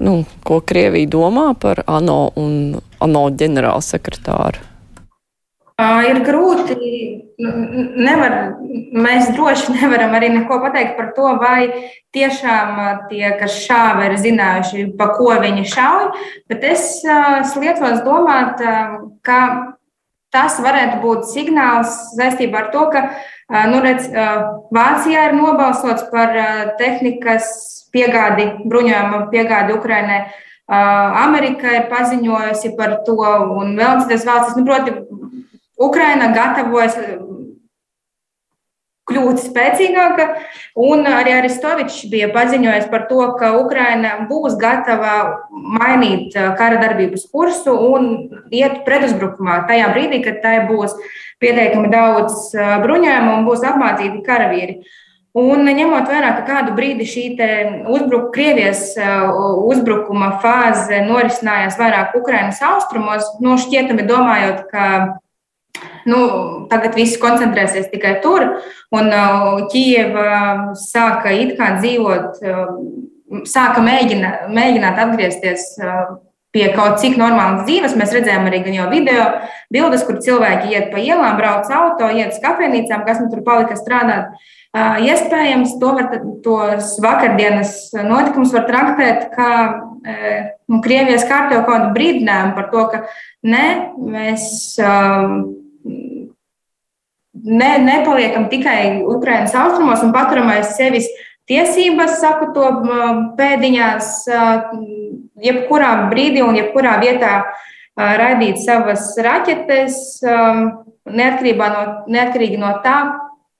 nu, ko Krievija domā par ANO un ANO ģenerālsekretāru? Ir grūti, nevar, mēs droši nevaram arī neko pateikt par to, vai tiešām tie, kas šāva, ir zinājuši, pa ko viņi šauj, bet es liecos domāt, ka tas varētu būt signāls saistībā ar to, ka nu, redz, Vācijā ir nobalsots par tehnikas piegādi, bruņojuma piegādi Ukrainai. Amerika ir paziņojusi par to, un vēl citas valstis, nu, proti, Ukraina gatavojas kļūt spēcīgāka, un arī Aristovičs bija paziņojis par to, ka Ukraina būs gatava mainīt kara darbības kursu un iet pretuzbrukumā tajā brīdī, kad tai būs pietiekami daudz bruņojumu un būs apmācīti karavīri. Un ņemot vērā, ka kādu brīdi šī uzbruk, Krievijas uzbrukuma fāze norisinājās vairāk Ukrainas austrumos, no nu, šķietami domājot, ka nu, tagad viss koncentrēsies tikai tur, un uh, Kijeva sāka it kā dzīvot, uh, sāka mēģina, mēģināt atgriezties pie kaut cik normālas dzīves. Mēs redzējām arī jau video bildes, kur cilvēki iet pa ielām, brauc auto, iet uz kafejnīcām, kas nu tur palika strādāt. Iespējams, to var, tos vakardienas notikumus var traktēt kā nu, Krievijas kārtējo kaut kādu brīdinājumu par to, ka ne, mēs ne, nepaliekam tikai Ukraiņas austrumos un paturam aiz sevis tiesības, saku to pēdiņās, jebkurā brīdī un jebkurā vietā raidīt savas raķetes, neatkarībā no, neatkarīgi no tā,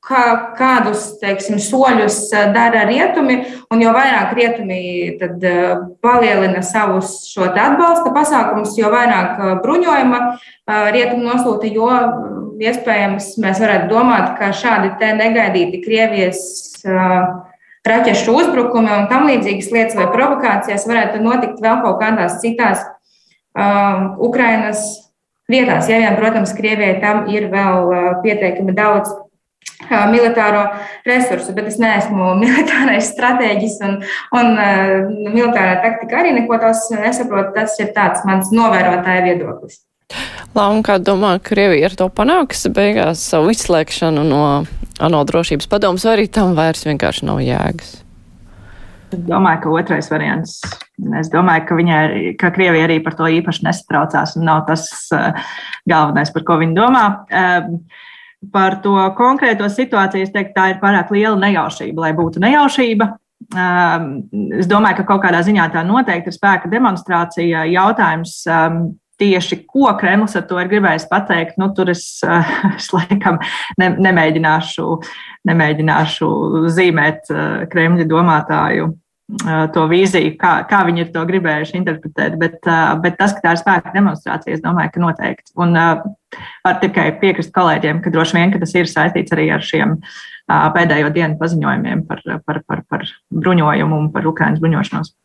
kā, kādus teiksim, soļus dara rietumi, un jo vairāk rietumi tad, palielina savus šo atbalsta pasākumus, jo vairāk bruņojuma rietumi nosūta, jo iespējams mēs varētu domāt, ka šādi negaidīti Krievijas raķešu uzbrukumi un tam līdzīgas lietas vai provokācijas varētu notikt vēl kaut kādās citās uh, Ukrainas vietās. Ja vien, protams, Krievijai tam ir vēl uh, pietiekami daudz militāro resursu, bet es neesmu militārais stratēģis un, un uh, militārā taktika arī neko tās nesaprotu. Tas ir tāds mans novērotāja viedoklis. Launa, kā domā, Krievija ar to panāks beigās savu izslēgšanu no ANO drošības padomus, vai arī tam vairs vienkārši nav jēgas? Es domāju, ka otrais variants. Es domāju, ka, viņai, ka Krievija arī par to īpaši nesatraucās un nav tas uh, galvenais, par ko viņi domā. Um, par to konkrēto situāciju es teiktu, tā ir pārāk liela nejaušība, lai būtu nejaušība. Es domāju, ka kaut kādā ziņā tā noteikti ir spēka demonstrācija. Jautājums, um, tieši ko Kremlis ar to ir gribējis pateikt, nu, tur es, es laikam ne, nemēģināšu, nemēģināšu zīmēt Kremļa domātāju to vīziju, kā, kā viņi ir to gribējuši interpretēt. Bet, bet tas, ka tā ir spēka demonstrācija, es domāju, ka noteikti. Un var tikai piekrist kolēģiem, ka droši vien ka tas ir saistīts arī ar šiem pēdējo dienu paziņojumiem par, par, par, par bruņojumu un par Ukraiņas bruņošanos.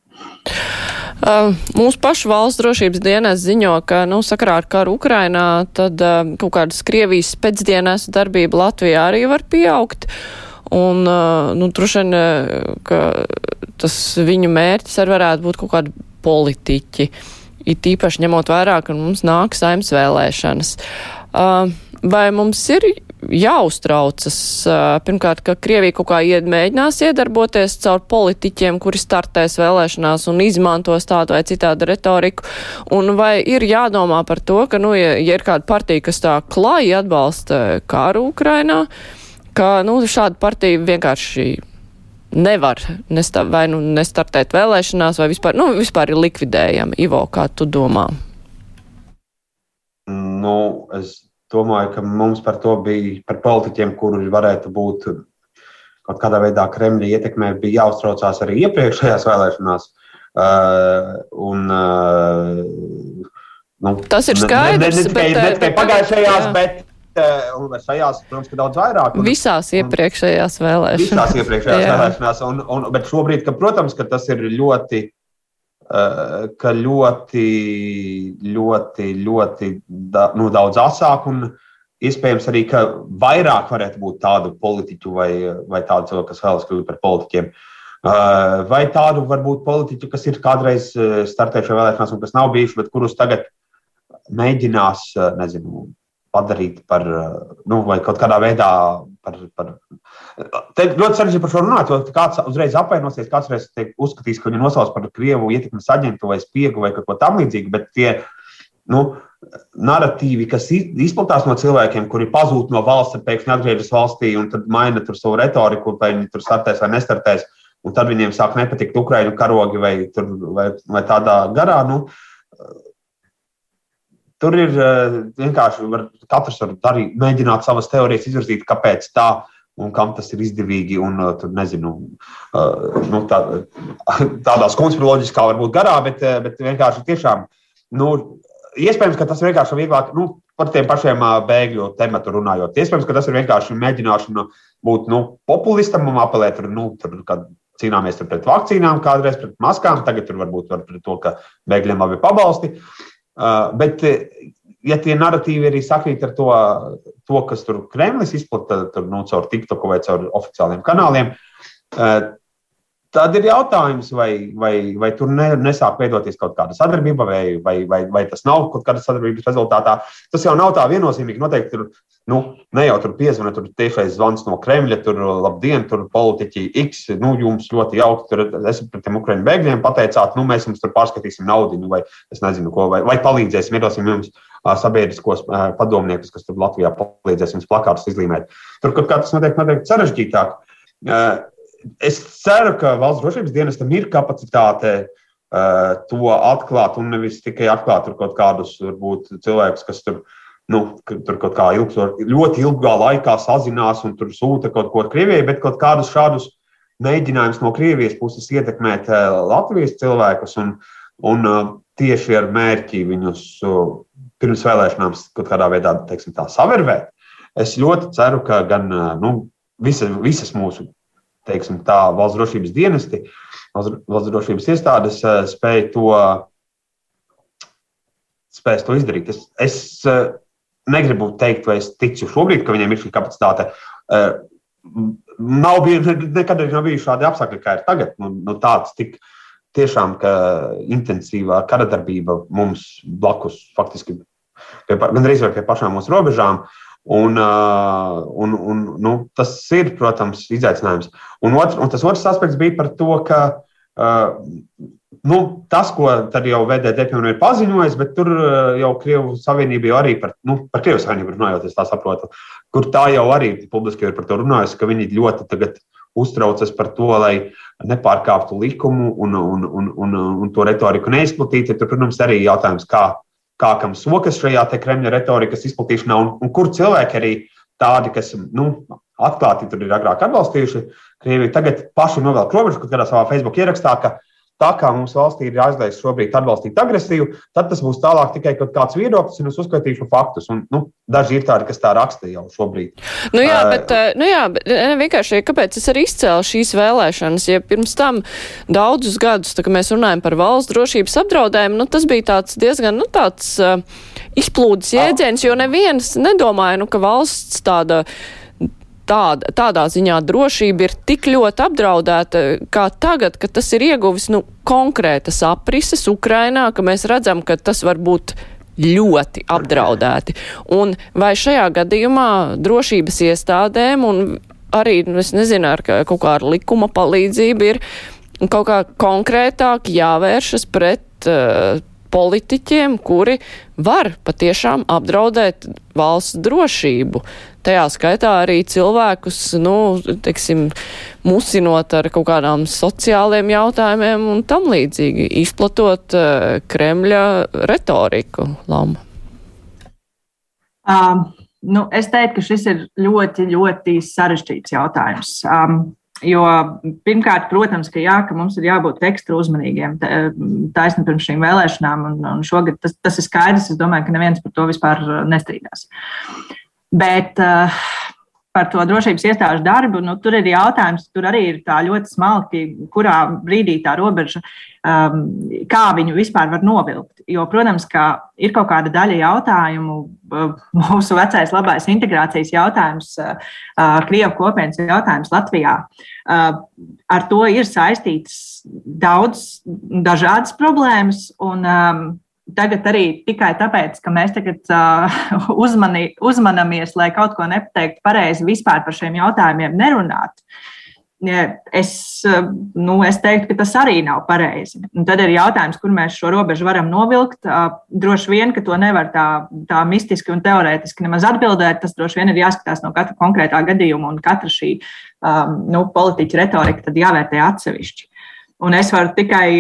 Uh, mūsu pašu valsts drošības dienas ziņo, ka, nu, sakarā ar karu Ukrainā, tad uh, kaut kādas Krievijas pēcdienas darbība Latvijā arī var pieaugt. Un, uh, nu, droši vien, ka tas viņu mērķis arī varētu būt kaut kādi politiķi. It īpaši ņemot vērā, ka mums nāk saimnes vēlēšanas. Uh, vai mums ir jāuztraucas pirmkārt, ka Krievija kaut kā iedmēģinās iedarboties caur politiķiem, kuri startēs vēlēšanās un izmantos tādu vai citādu retoriku, un vai ir jādomā par to, ka, nu, ja, ja ir kāda partija, kas tā klāji atbalsta kāru Ukrainā, ka, nu, šāda partija vienkārši nevar nesta, vai nu nestartēt vēlēšanās, vai vispār, nu, vispār ir likvidējama. Ivo, kā tu domā? Nu, es domāju, ka mums par to bija, par politiķiem, kuri varētu būt kaut kādā veidā Kremļa ietekmē, bija jāuztraucās arī iepriekšējās vēlēšanās. Uh, un, uh, nu, Tas ir skaidrs. Ne, ne, ne, bet, ne tikai pagājušajās, jā. bet šajās, protams, ka daudz vairāk. Un, visās iepriekšējās vēlēšanās. Visās iepriekšējās vēlēšanās. Un, un, bet šobrīd, ka, protams, ka tas ir ļoti Eh, ka ļoti, ļoti, ļoti da, nu, daudz asāk un iespējams arī, ka vairāk varētu būt tādu politiķu vai, vai tādu cilvēku, kas vēlas kļūt par politiķiem. Eh, vai tādu varbūt politiķu, kas ir kādreiz eh, startējuši vēlēšanās un kas nav bijuši, bet kurus tagad mēģinās, nezinu, padarīt par, nu, vai kaut kādā veidā par. par Te ļoti sarežģīti par šo runāt, jo kāds uzreiz apvainosies, kāds reiz uzskatīs, ka viņu nosauc par Krievu ietekmes aģentu vai spiegu vai kaut ko tamlīdzīgu, bet tie nu, narratīvi, kas izplatās no cilvēkiem, kuri pazūd no valsts, pēkšņi atgriežas valstī un tad maina tur savu retoriku, vai viņi tur startēs vai nestartēs, un tad viņiem sāk nepatikt Ukraiņu karogi vai, tur, vai, vai tādā garā. Nu, Tur ir eh, vienkārši var, katrs var darīt, mēģināt savas teorijas izvirzīt, kāpēc tā un kam tas ir izdevīgi. Un, eh, tur, nezinu, eh, nu, tā, tādās konspiroloģiskā varbūt garā, bet, bet vienkārši tiešām. Nu, Iespējams, ka tas ir vienkārši vieglāk, nu, par tiem pašiem bēgļu tematu runājot. Iespējams, ka tas ir vienkārši mēģināšana būt nu, populistam un apelēt, nu, tur, kad cīnāmies pret vakcīnām, kādreiz pret maskām, tagad tur varbūt var pret to, ka bēgļiem labi pabalsti. Uh, bet, ja tie narratīvi arī sakrīt ar to, to kas tur Kremlis izplata tur, nu, caur TikTok vai caur oficiāliem kanāliem, uh, tad ir jautājums, vai, vai, vai tur ne, nesāk veidoties kaut kāda sadarbība, vai, vai, vai, vai tas nav kaut kāda sadarbības rezultātā. Tas jau nav tā viennozīmīgi. Noteikti tur Nu, ne jau tur piezvanīt, tur tiešais zvans no Kremļa, tur labdien, tur politiķi X, nu, jums ļoti jauki, tur esat pret tiem ukraiņu bēgļiem, pateicāt, nu, mēs jums tur pārskatīsim naudu, vai es nezinu, ko, vai, vai palīdzēsim, iedosim jums sabiedriskos padomniekus, kas tur Latvijā palīdzēs jums plakātus izlīmēt. Tur kaut kā tas notiek, notiek sarežģītāk. Es ceru, ka valsts drošības dienestam ir kapacitāte to atklāt un nevis tikai atklāt kaut kādus, varbūt, cilvēkus, kas tur ir nu, tur kaut kā ilgsto, ļoti ilgā laikā sazinās un tur sūta kaut ko Krievijai, bet kaut kādus šādus mēģinājumus no Krievijas puses ietekmēt eh, Latvijas cilvēkus un, un eh, tieši ar mērķi viņus eh, pirms vēlēšanām kaut kādā veidā teiksim, tā, savervēt. Es ļoti ceru, ka gan nu, visa, visas mūsu teiksim, tā, valsts drošības dienesti, valsts drošības iestādes spēj to, spēj to izdarīt. Es, es negribu teikt, vai es ticu šobrīd, ka viņiem ir šī kapacitāte. Nav bijuši, nekad nav bijuši šādi apstākļi, kā ir tagad. Nu, nu tāds tik tiešām intensīvā kara darbība mums blakus, faktiski pie, gandrīz vai pie pašām mūsu robežām. Un, un, un, nu, tas ir, protams, izaicinājums. Un, otrs, un tas otrs aspekts bija par to, ka uh, nu, tas, ko tad jau piemēram, ir paziņojis, bet tur jau Krievijas Savienība jau arī par, nu, par Krievijas Savienību runājot, es tā saprotu, kur tā jau arī publiski ir par to runājusi, ka viņi ļoti tagad uztraucas par to, lai nepārkāptu likumu un, un, un, un, un to retoriku neizplatītu. Tur, protams, arī jautājums, kā kā kam sokas šajā Kremļa retorikas izplatīšanā, un, un kur cilvēki arī tādi, kas nu, atklāti tur ir agrāk atbalstījuši Krieviju, tagad paši novelk robežu, kad kādā savā Facebook ierakstā, ka tā kā mums valstī ir jāizlaiž šobrīd atbalstīt agresiju, tad tas būs tālāk tikai kaut kāds viedoklis, un es uzskaitīšu faktus. Un, nu, daži ir tādi, kas tā raksta jau šobrīd. Nu jā, bet, nu jā, bet vienkārši, kāpēc es arī izcēlu šīs vēlēšanas, ja pirms tam daudzus gadus, tā, kad mēs runājam par valsts drošības apdraudējumu, nu, tas bija tāds diezgan, nu, tāds uh, izplūdes jēdziens, jo neviens nedomāja, nu, ka valsts tāda tāda, tādā ziņā drošība ir tik ļoti apdraudēta kā tagad, kad tas ir ieguvis nu, konkrētas aprises Ukrainā, ka mēs redzam, ka tas var būt ļoti apdraudēti. Un vai šajā gadījumā drošības iestādēm un arī, nu, es nezinu, ar kaut kā ar likuma palīdzību ir kaut kā konkrētāk jāvēršas pret uh, politiķiem, kuri var patiešām apdraudēt valsts drošību. Tajā skaitā arī cilvēkus, nu, teiksim, musinot ar kaut kādām sociāliem jautājumiem un tam līdzīgi, izplatot uh, Kremļa retoriku. Lama. Um, nu, es teiktu, ka šis ir ļoti, ļoti sarežģīts jautājums. Um, Jo pirmkārt, protams, ka, jā, ka mums ir jābūt ekstra uzmanīgiem taisni pirms šīm vēlēšanām, un, un šogad tas, tas ir skaidrs. Es domāju, ka neviens par to vispār uh, nestrīdās. Bet uh, par to drošības iestāžu darbu, nu, tur ir jautājums, tur arī ir tā ļoti smalki, kurā brīdī tā robeža, um, kā viņu vispār var novilkt. Jo, protams, ka ir kaut kāda daļa jautājumu, uh, mūsu vecais labais integrācijas jautājums, uh, Krievu kopienas jautājums Latvijā. Uh, ar to ir saistītas daudz dažādas problēmas. Un, um, tagad arī tikai tāpēc, ka mēs tagad uh, uzmani, uzmanamies, lai kaut ko nepateiktu pareizi vispār par šiem jautājumiem nerunāt. Es, nu, es teiktu, ka tas arī nav pareizi. Un tad ir jautājums, kur mēs šo robežu varam novilkt. Droši vien, ka to nevar tā, tā mistiski un teorētiski nemaz atbildēt. Tas droši vien ir jāskatās no katra konkrētā gadījuma un katra šī um, nu, politiķa retorika jāvērtē atsevišķi. Un es varu tikai,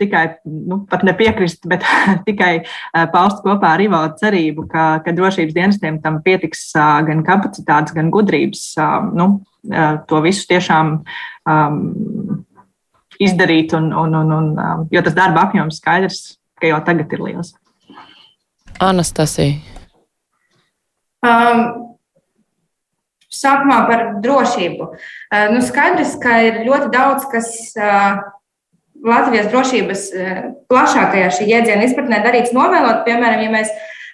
tikai nu, pat nepiekrist, bet tikai paust kopā ar Ivo cerību, ka, ka drošības dienestiem tam pietiks gan kapacitātes, gan gudrības nu, to visu tiešām um, izdarīt. Un, un, un, un, jo tas darba apjoms skaidrs, ka jau tagad ir liels. Anastasija. Um, sākumā par drošību. Nu, skaidrs, ka ir ļoti daudz, kas uh, Latvijas drošības eh, plašākajā šī jēdziena izpratnē darīts novēlot, piemēram, ja mēs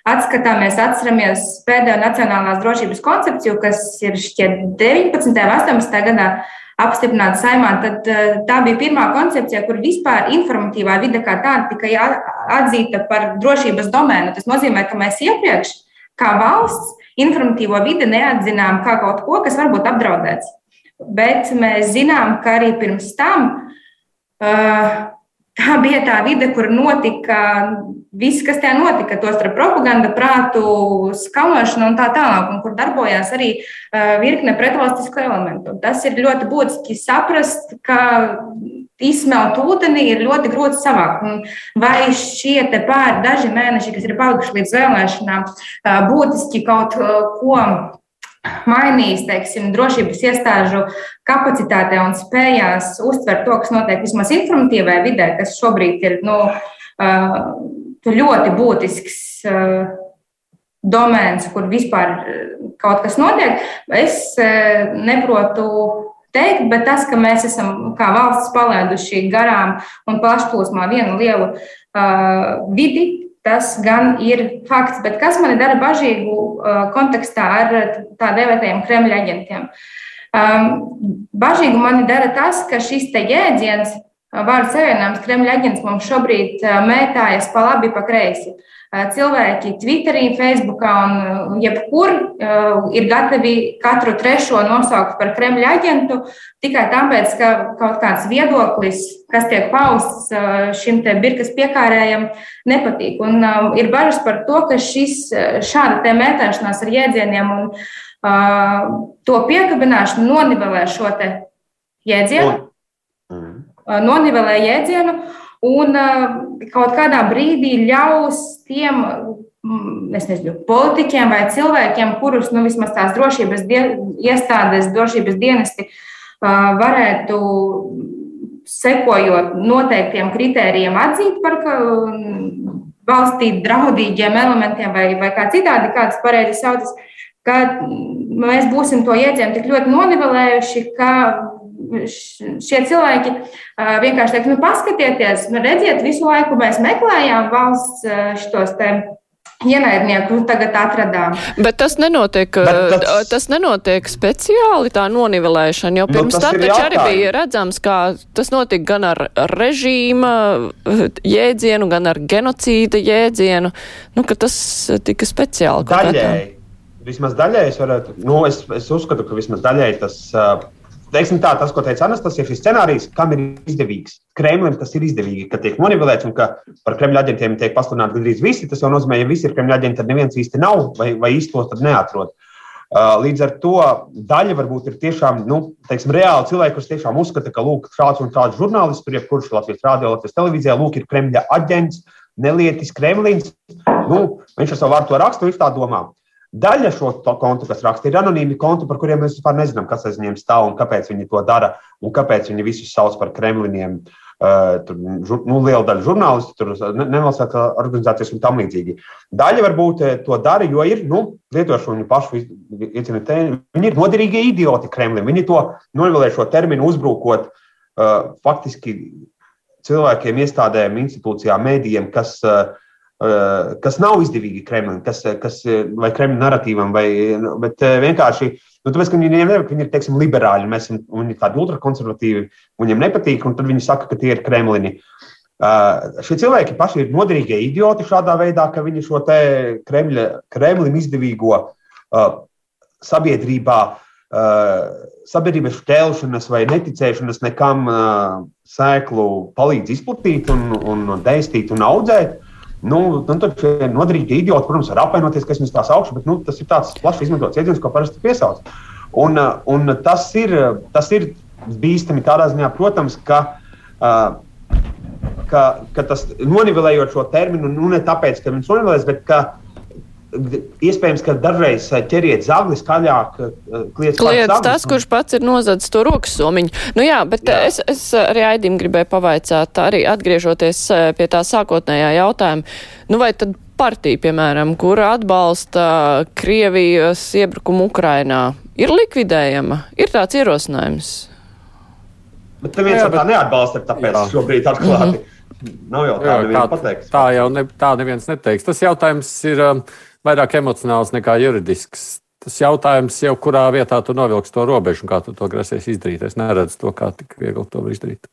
atskatāmies, atceramies pēdējo nacionālās drošības koncepciju, kas ir šķiet 19. un 18. gadā apstiprināta saimā, tad eh, tā bija pirmā koncepcija, kur vispār informatīvā vide kā tāda tika atzīta par drošības domēnu. Tas nozīmē, ka mēs iepriekš, kā valsts, informatīvo vidi neatzinām kā kaut ko, kas var būt apdraudēts. Bet mēs zinām, ka arī pirms tam tā bija tā vide, kur notika viss, kas tajā notika, tos ar propaganda, prātu, skamošanu un tā tālāk, un kur darbojās arī virkne pretvalstisku elementu. Tas ir ļoti būtiski saprast, ka izsmelt ūdeni ir ļoti grūti savākt. Un vai šie pāri daži mēneši, kas ir palikuši līdz vēlēšanām, būtiski kaut ko mainījis teiksim, drošības iestāžu kapacitātē un spējās uztvert to, kas notiek vismaz informatīvajā vidē, kas šobrīd ir nu, ļoti būtisks domēns, kur vispār kaut kas notiek. Es neprotu teikt, bet tas, ka mēs esam kā valsts palaiduši garām un plašplūsmā vienu lielu uh, vidi, Tas gan ir fakts, bet kas man dara bažīgu kontekstā ar tā dēvētajiem Kremļa aģentiem? Bažīgu man dara tas, ka šis te jēdziens, vārdu savienojums Kremļa aģents mums šobrīd mētājas pa labi, pa kreisi. Cilvēki Twitterī, Facebookā un jebkur ir gatavi katru trešo nosaukt par Kremļa aģentu tikai tāpēc, ka kaut kāds viedoklis, kas tiek pausts šim te birkas piekārējam, nepatīk. Un ir bažas par to, ka šis, šāda te mētāšanās ar jēdzieniem un to piekabināšanu nonivelē šo te jēdzienu, nonivelē jēdzienu un kaut kādā brīdī ļaus tiem mm, nezinu, politiķiem vai cilvēkiem, kurus nu, vismaz tās drošības iestādes, drošības dienesti varētu sekojot noteiktiem kritērijiem atzīt par valstī draudīgiem elementiem vai, vai kā citādi, kādas pareizi saucas, ka mēs būsim to iedzienu tik ļoti nonivelējuši, ka šie cilvēki vienkārši teiks, nu, paskatieties, nu, redziet, visu laiku mēs meklējām valsts šitos te ienaidnieku tagad atradām. Bet tas nenotiek, Bet tas... tas nenotiek speciāli tā nonivelēšana, jo nu, pirms nu, tam taču arī bija redzams, kā tas notika gan ar režīma jēdzienu, gan ar genocīda jēdzienu, nu, ka tas tika speciāli. Daļēji. Vismaz daļēji es varētu, nu, es, es uzskatu, ka vismaz daļēji tas uh, teiksim tā, tas, ko teica Anastasija, šis scenārijs, kam ir izdevīgs. Kremlim tas ir izdevīgi, ka tiek nonivelēts un ka par Kremļa aģentiem tiek pasludināti gandrīz visi. Tas jau nozīmē, ja visi ir Kremļa aģenti, tad neviens īsti nav vai, vai īstos tad neatrod. Uh, līdz ar to daļa varbūt ir tiešām nu, teiksim, reāli cilvēki, kas tiešām uzskata, ka lūk, šāds un tāds žurnālists, tur jebkurš Latvijas rādio, Latvijas televīzijā, lūk, ir Kremļa aģents, nelietis Kremlins. Nu, viņš ar savu vārdu to rakstu, viņš tā domā. Daļa šo kontu, kas raksta, ir anonīmi konti, par kuriem mēs vispār nezinām, kas aiz viņiem stāv un kāpēc viņi to dara un kāpēc viņi visus sauc par kremliniem. Uh, tur, nu, liela daļa žurnālistu, tur nevalstiskās organizācijas un tam līdzīgi. Daļa varbūt eh, to dara, jo ir, nu, lietošu viņu pašu iecienītē, viņi ir noderīgie idioti Kremlim. Viņi to novēlē šo terminu uzbrukot uh, faktiski cilvēkiem, iestādēm, institūcijām, mēdījiem, kas uh, kas nav izdevīgi Kremlim, kas, kas, vai Kremļa narratīvam, vai, bet vienkārši nu, tāpēc, ka viņiem nevar, viņi ir teiksim, liberāļi, mēs esam tādi ultrakonservatīvi, viņiem nepatīk, un tad viņi saka, ka tie ir Kremlini. Uh, šie cilvēki paši ir noderīgie idioti šādā veidā, ka viņi šo Kremļa, Kremlim izdevīgo uh, sabiedrībā, uh, sabiedrības šķelšanas vai neticēšanas nekam uh, sēklu palīdz izplatīt un, un dēstīt un audzēt. Nu, nu, tad šie noderīgi idioti, protams, var apvainoties, ka es viņus tā saukšu, bet nu, tas ir tāds plaši izmantots jēdziens, ko parasti piesauc. Un, uh, un tas, ir, tas ir bīstami tādā ziņā, protams, ka, uh, ka, ka tas nonivelējot šo terminu, nu ne tāpēc, ka viņš nonivelēs, bet ka Iespējams, ka dažreiz eh, ķeriet zagli skaļāk. Eh, kliedz kliedz tas, kurš pats ir nozadzis to rokas somiņu. Nu jā, bet jā. Es, es arī Aidim gribēju pavaicāt, arī atgriežoties eh, pie tā sākotnējā jautājuma. Nu vai tad partija, piemēram, kura atbalsta Krievijas iebrukumu Ukrainā, ir likvidējama? Ir tāds ierosinājums? Bet neviens jā, bet... tā neatbalsta, tāpēc jā. šobrīd atklāti. Mm -hmm. Nav jau tā, jā, tā, tā jau ne, tā neviens neteiks. Tas jautājums ir. Um, vairāk emocionāls nekā juridisks. Tas jautājums jau, kurā vietā tu novilksi to robežu un kā tu to grasies izdarīt. Es neredzu to, kā tik viegli to var izdarīt.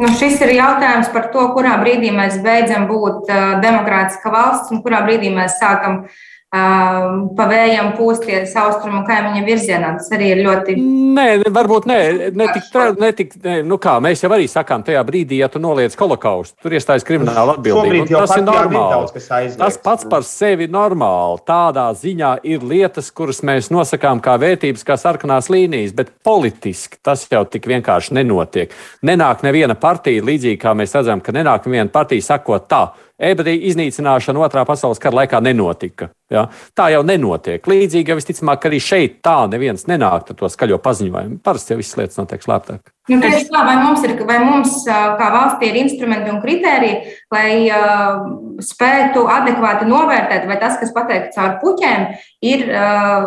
Nu, šis ir jautājums par to, kurā brīdī mēs beidzam būt uh, demokrātiska valsts un kurā brīdī mēs sākam uh, pa vējam pūsties austrumu kaimiņa virzienā. Tas arī ir ļoti. Nē, varbūt ne. ne, tik, ne, tik, ne nu kā, mēs jau arī sakām, tajā brīdī, ja tu noliec holokaustu, tur iestājas krimināla atbildība. Tas ir normāli. Daudz, tas pats par sevi ir normāli. Tādā ziņā ir lietas, kuras mēs nosakām kā vērtības, kā sarkanās līnijas, bet politiski tas jau tik vienkārši nenotiek. Nenāk neviena partija, līdzīgi kā mēs redzam, ka nenāk neviena partija sakot tā ebreju iznīcināšana otrā pasaules kara laikā nenotika. Ja? Tā jau nenotiek. Līdzīgi, ja visticamāk, arī šeit tā neviens nenāk ar to skaļo paziņojumu. Parasti jau visas lietas notiek slēptāk. Nu, tieši tā, vai mums, ir, vai mums kā valstī ir instrumenti un kriteriji, lai uh, spētu adekvāti novērtēt, vai tas, kas pateikts caur puķēm, ir uh,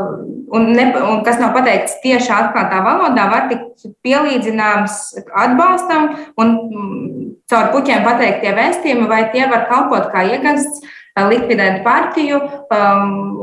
un, ne, un kas nav pateikts tieši atklātā valodā, var tikt pielīdzināms atbalstam un caur puķiem pateiktie vēstījumi, vai tie var kalpot kā iegasts, likvidēt partiju,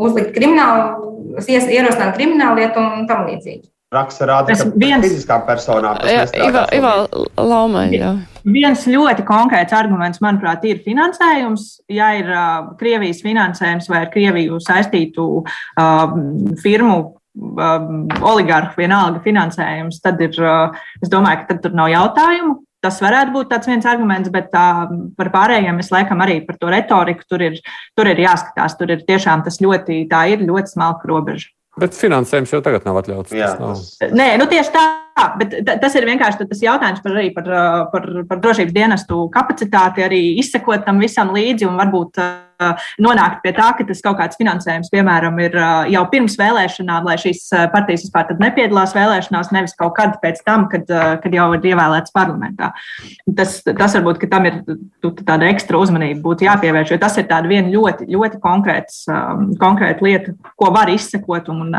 uzlikt kriminālu, ierosināt kriminālu lietu un tam līdzīgi. Raksta rāda, ka viens... fiziskām personām tas ir. Ivā Laumaņa. Viens ļoti konkrēts arguments, manuprāt, ir finansējums. Ja ir uh, Krievijas finansējums vai ar Krieviju saistītu uh, firmu uh, oligarhu vienalga finansējums, tad ir, uh, es domāju, ka tur nav jautājumu. Tas varētu būt viens arguments, bet uh, par pārējiem es laikam arī par to retoriku tur ir, tur ir jāskatās. Tur ir tiešām tas ļoti, tā ir ļoti smalka robeža. Bet finansējums jau tagad nav atļauts. Jā, tas nav. Nē, nu tieši tā. Bet tas ir vienkārši tas jautājums par, par, par, par drošības dienestu kapacitāti, arī izsekot tam visam līdzi un varbūt nonākt pie tā, ka tas kaut kāds finansējums, piemēram, ir jau pirms vēlēšanām, lai šīs partijas vispār nepiedalās vēlēšanās, nevis kaut kad pēc tam, kad, kad jau ir ievēlēts parlamentā. Tas, tas varbūt tam ir tāda ekstra uzmanība būtu jāpievērš, jo tas ir viena ļoti, ļoti konkrēts, konkrēta lieta, ko var izsekot un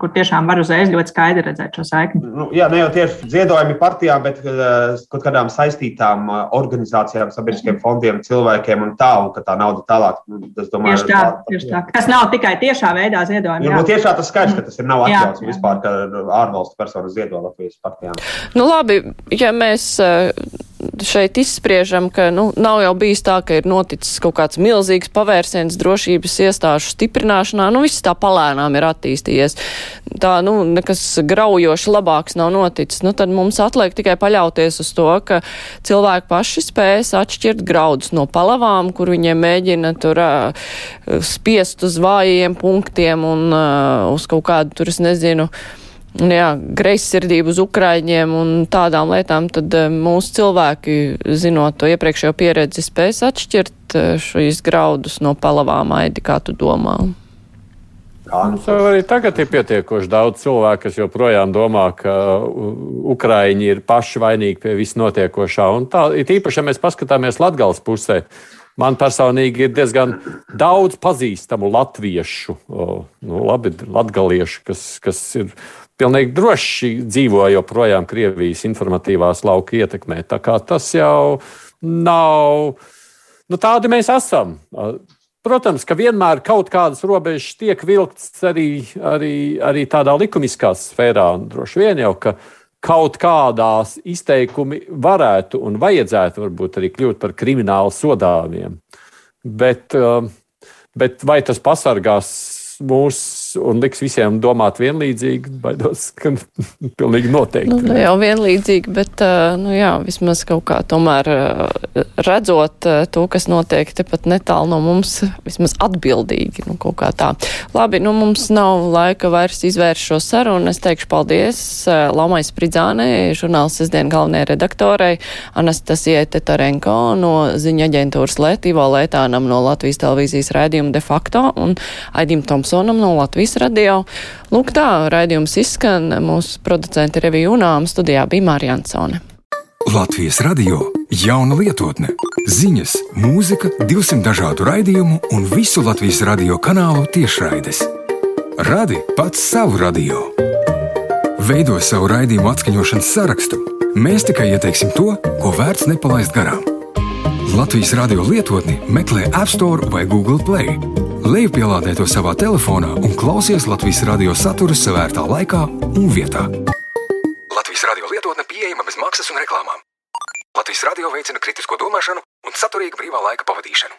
kur tiešām var uzreiz ļoti skaidri redzēt šo saikni. Nu, jā, ne jau tieši ziedojumi partijām, bet uh, kaut kādām saistītām uh, organizācijām, sabiedriskiem fondiem, cilvēkiem un tā, un ka tā nauda tālāk. Nu, domāju, tieši tā, tā, tieši tā. Tas nav tikai tiešā veidā ziedojumi. Nu, nu, tiešā tas skaidrs, ka tas ir nav atļauts jā, jā. vispār, ka ārvalstu personas ziedo Latvijas partijām. Nu, labi, ja mēs šeit izspriežam, ka nu, nav jau bijis tā, ka ir noticis kaut kāds milzīgs pavērsiens drošības iestāžu stiprināšanā, nu viss tā palēnām ir attīstījies. Tā, nu, nekas graujoši labāks nav noticis, nu, tad mums atliek tikai paļauties uz to, ka cilvēki paši spēs atšķirt graudus no palavām, kur viņiem mēģina tur uh, spiest uz vājiem punktiem un uh, uz kaut kādu tur, es nezinu, jā, greizsirdību uz Ukraiņiem un tādām lietām, tad mūsu cilvēki, zinot to iepriekšējo pieredzi, spēs atšķirt šīs graudus no palavām, Aidi, kā tu domā? Mums arī tagad ir pietiekoši daudz cilvēku, kas joprojām domā, ka Ukrāņi ir paši vainīgi pie viss notiekošā. Un tā ir īpaši, ja mēs paskatāmies Latvijas pusē. Man personīgi ir diezgan daudz pazīstamu latviešu, nu, labi, latgaliešu, kas, kas ir pilnīgi droši dzīvo joprojām Krievijas informatīvās lauka ietekmē. Tā kā tas jau nav, nu tādi mēs esam. Protams, ka vienmēr kaut kādas robežas tiek vilktas arī, arī, arī tādā likumiskā sfērā. Droši vien jau, ka kaut kādās izteikumi varētu un vajadzētu varbūt arī kļūt par kriminālu sodāmiem. Bet, um, bet vai tas pasargās mūs un liks visiem domāt vienlīdzīgi, baidos, ka pilnīgi noteikti. Nu, ne jau vienlīdzīgi, bet, nu jā, vismaz kaut kā tomēr redzot to, kas notiek tepat netālu no mums, vismaz atbildīgi, nu. Labi, nu mums nav laika vairs izvērst šo sarunu. Es teikšu paldies Lamai Spridzānei, žurnāls sestdien galvenajai redaktorei, Anastasijai Tetarenko no ziņa aģentūras Lētīvo Lētānam no Latvijas televīzijas rēdījuma de facto un Aidim Tomsonam no Latvijas Latvijas radio. Lūk, tā raidījums izskan. Mūsu producenti Revija Unām studijā bija Mārija Ansone. Latvijas radio jauna lietotne, ziņas, mūzika, 200 dažādu raidījumu un visu Latvijas radio kanālu tiešraides. Radi pats savu radio. Veido savu raidījumu atskaņošanas sarakstu. Mēs tikai ieteiksim to, ko vērts nepalaist garām. Latvijas radio lietotni meklē App Store vai Google Play Lejupielādē to savā telefonā un klausies Latvijas radio saturu savērtā laikā un vietā. Latvijas radio lietotne pieejama bez maksas un reklāmām. Latvijas radio veicina kritisko domāšanu un saturīgu brīvā laika pavadīšanu.